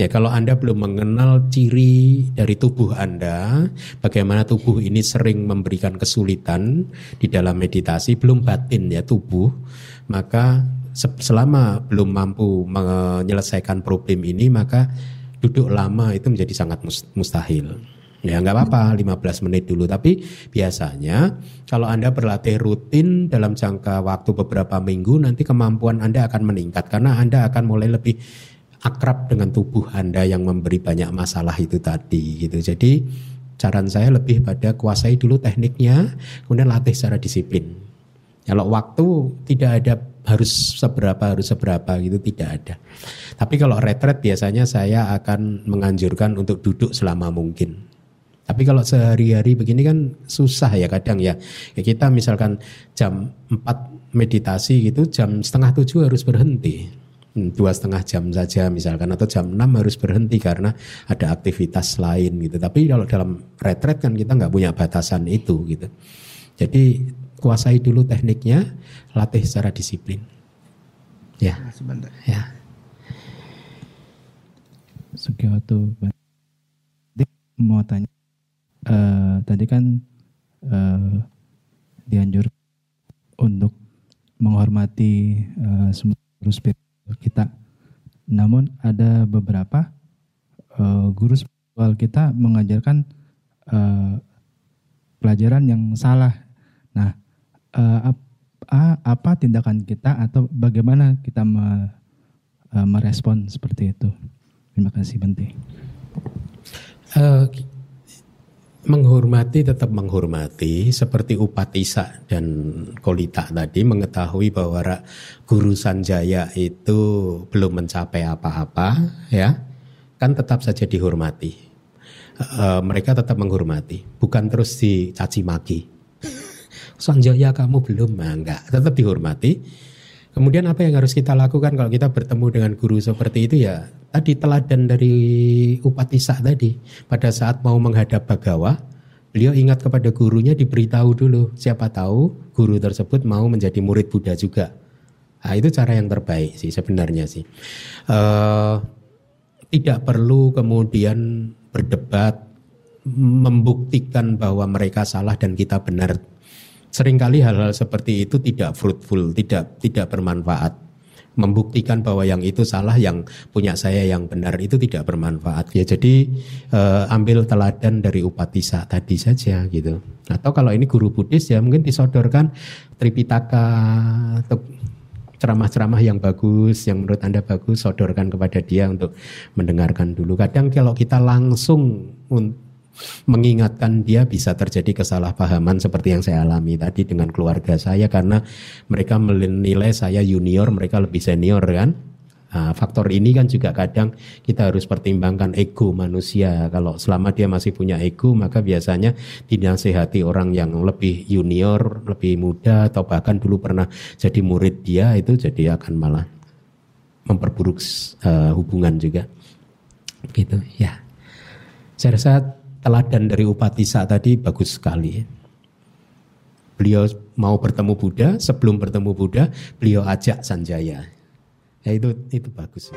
Ya kalau Anda belum mengenal ciri dari tubuh Anda, bagaimana tubuh ini sering memberikan kesulitan di dalam meditasi, belum batin ya tubuh, maka se- selama belum mampu menyelesaikan problem ini, maka duduk lama itu menjadi sangat mus- mustahil. Ya nggak apa-apa 15 menit dulu tapi biasanya kalau Anda berlatih rutin dalam jangka waktu beberapa minggu nanti kemampuan Anda akan meningkat karena Anda akan mulai lebih akrab dengan tubuh Anda yang memberi banyak masalah itu tadi gitu. Jadi saran saya lebih pada kuasai dulu tekniknya kemudian latih secara disiplin. Kalau waktu tidak ada harus seberapa harus seberapa gitu tidak ada. Tapi kalau retret biasanya saya akan menganjurkan untuk duduk selama mungkin. Tapi kalau sehari-hari begini kan susah ya kadang ya. ya kita misalkan jam 4 meditasi gitu jam setengah tujuh harus berhenti. Hmm, Dua setengah jam saja misalkan atau jam 6 harus berhenti karena ada aktivitas lain gitu. Tapi kalau dalam retret kan kita nggak punya batasan itu gitu. Jadi kuasai dulu tekniknya, latih secara disiplin. Ya, Makasih Bante. ya. Jadi mau tanya eh, tadi kan eh, dianjur untuk menghormati eh, semua guru spiritual kita. Namun ada beberapa eh, guru spiritual kita mengajarkan eh, pelajaran yang salah. Nah, eh, ap- apa tindakan kita atau bagaimana kita me- eh, merespon seperti itu? Terima kasih Bante. Eh, menghormati tetap menghormati seperti Upatisa dan Kolita tadi mengetahui bahwa Guru Sanjaya itu belum mencapai apa-apa ya. Kan tetap saja dihormati. Eh, mereka tetap menghormati bukan terus dicaci maki. *laughs* Sanjaya kamu belum? Nah, enggak. Tetap dihormati Kemudian apa yang harus kita lakukan kalau kita bertemu dengan guru seperti itu ya tadi teladan dari Upatisa tadi pada saat mau menghadap Bagawa beliau ingat kepada gurunya diberitahu dulu siapa tahu guru tersebut mau menjadi murid Buddha juga. Nah, itu cara yang terbaik sih sebenarnya sih. Eh, tidak perlu kemudian berdebat membuktikan bahwa mereka salah dan kita benar Seringkali hal-hal seperti itu tidak fruitful, tidak tidak bermanfaat. Membuktikan bahwa yang itu salah, yang punya saya yang benar itu tidak bermanfaat. Ya jadi eh, ambil teladan dari Upatisa tadi saja gitu. Atau kalau ini guru Buddhis ya mungkin disodorkan Tripitaka atau ceramah-ceramah yang bagus, yang menurut Anda bagus, sodorkan kepada dia untuk mendengarkan dulu. Kadang kalau kita langsung mengingatkan dia bisa terjadi kesalahpahaman seperti yang saya alami tadi dengan keluarga saya karena mereka menilai saya junior, mereka lebih senior kan. Nah, faktor ini kan juga kadang kita harus pertimbangkan ego manusia. Kalau selama dia masih punya ego, maka biasanya dinasehati orang yang lebih junior, lebih muda, atau bahkan dulu pernah jadi murid dia itu jadi akan malah memperburuk uh, hubungan juga. Gitu ya. Saya rasa teladan dari Upatisa tadi bagus sekali. Beliau mau bertemu Buddha, sebelum bertemu Buddha, beliau ajak Sanjaya. Ya itu itu bagus.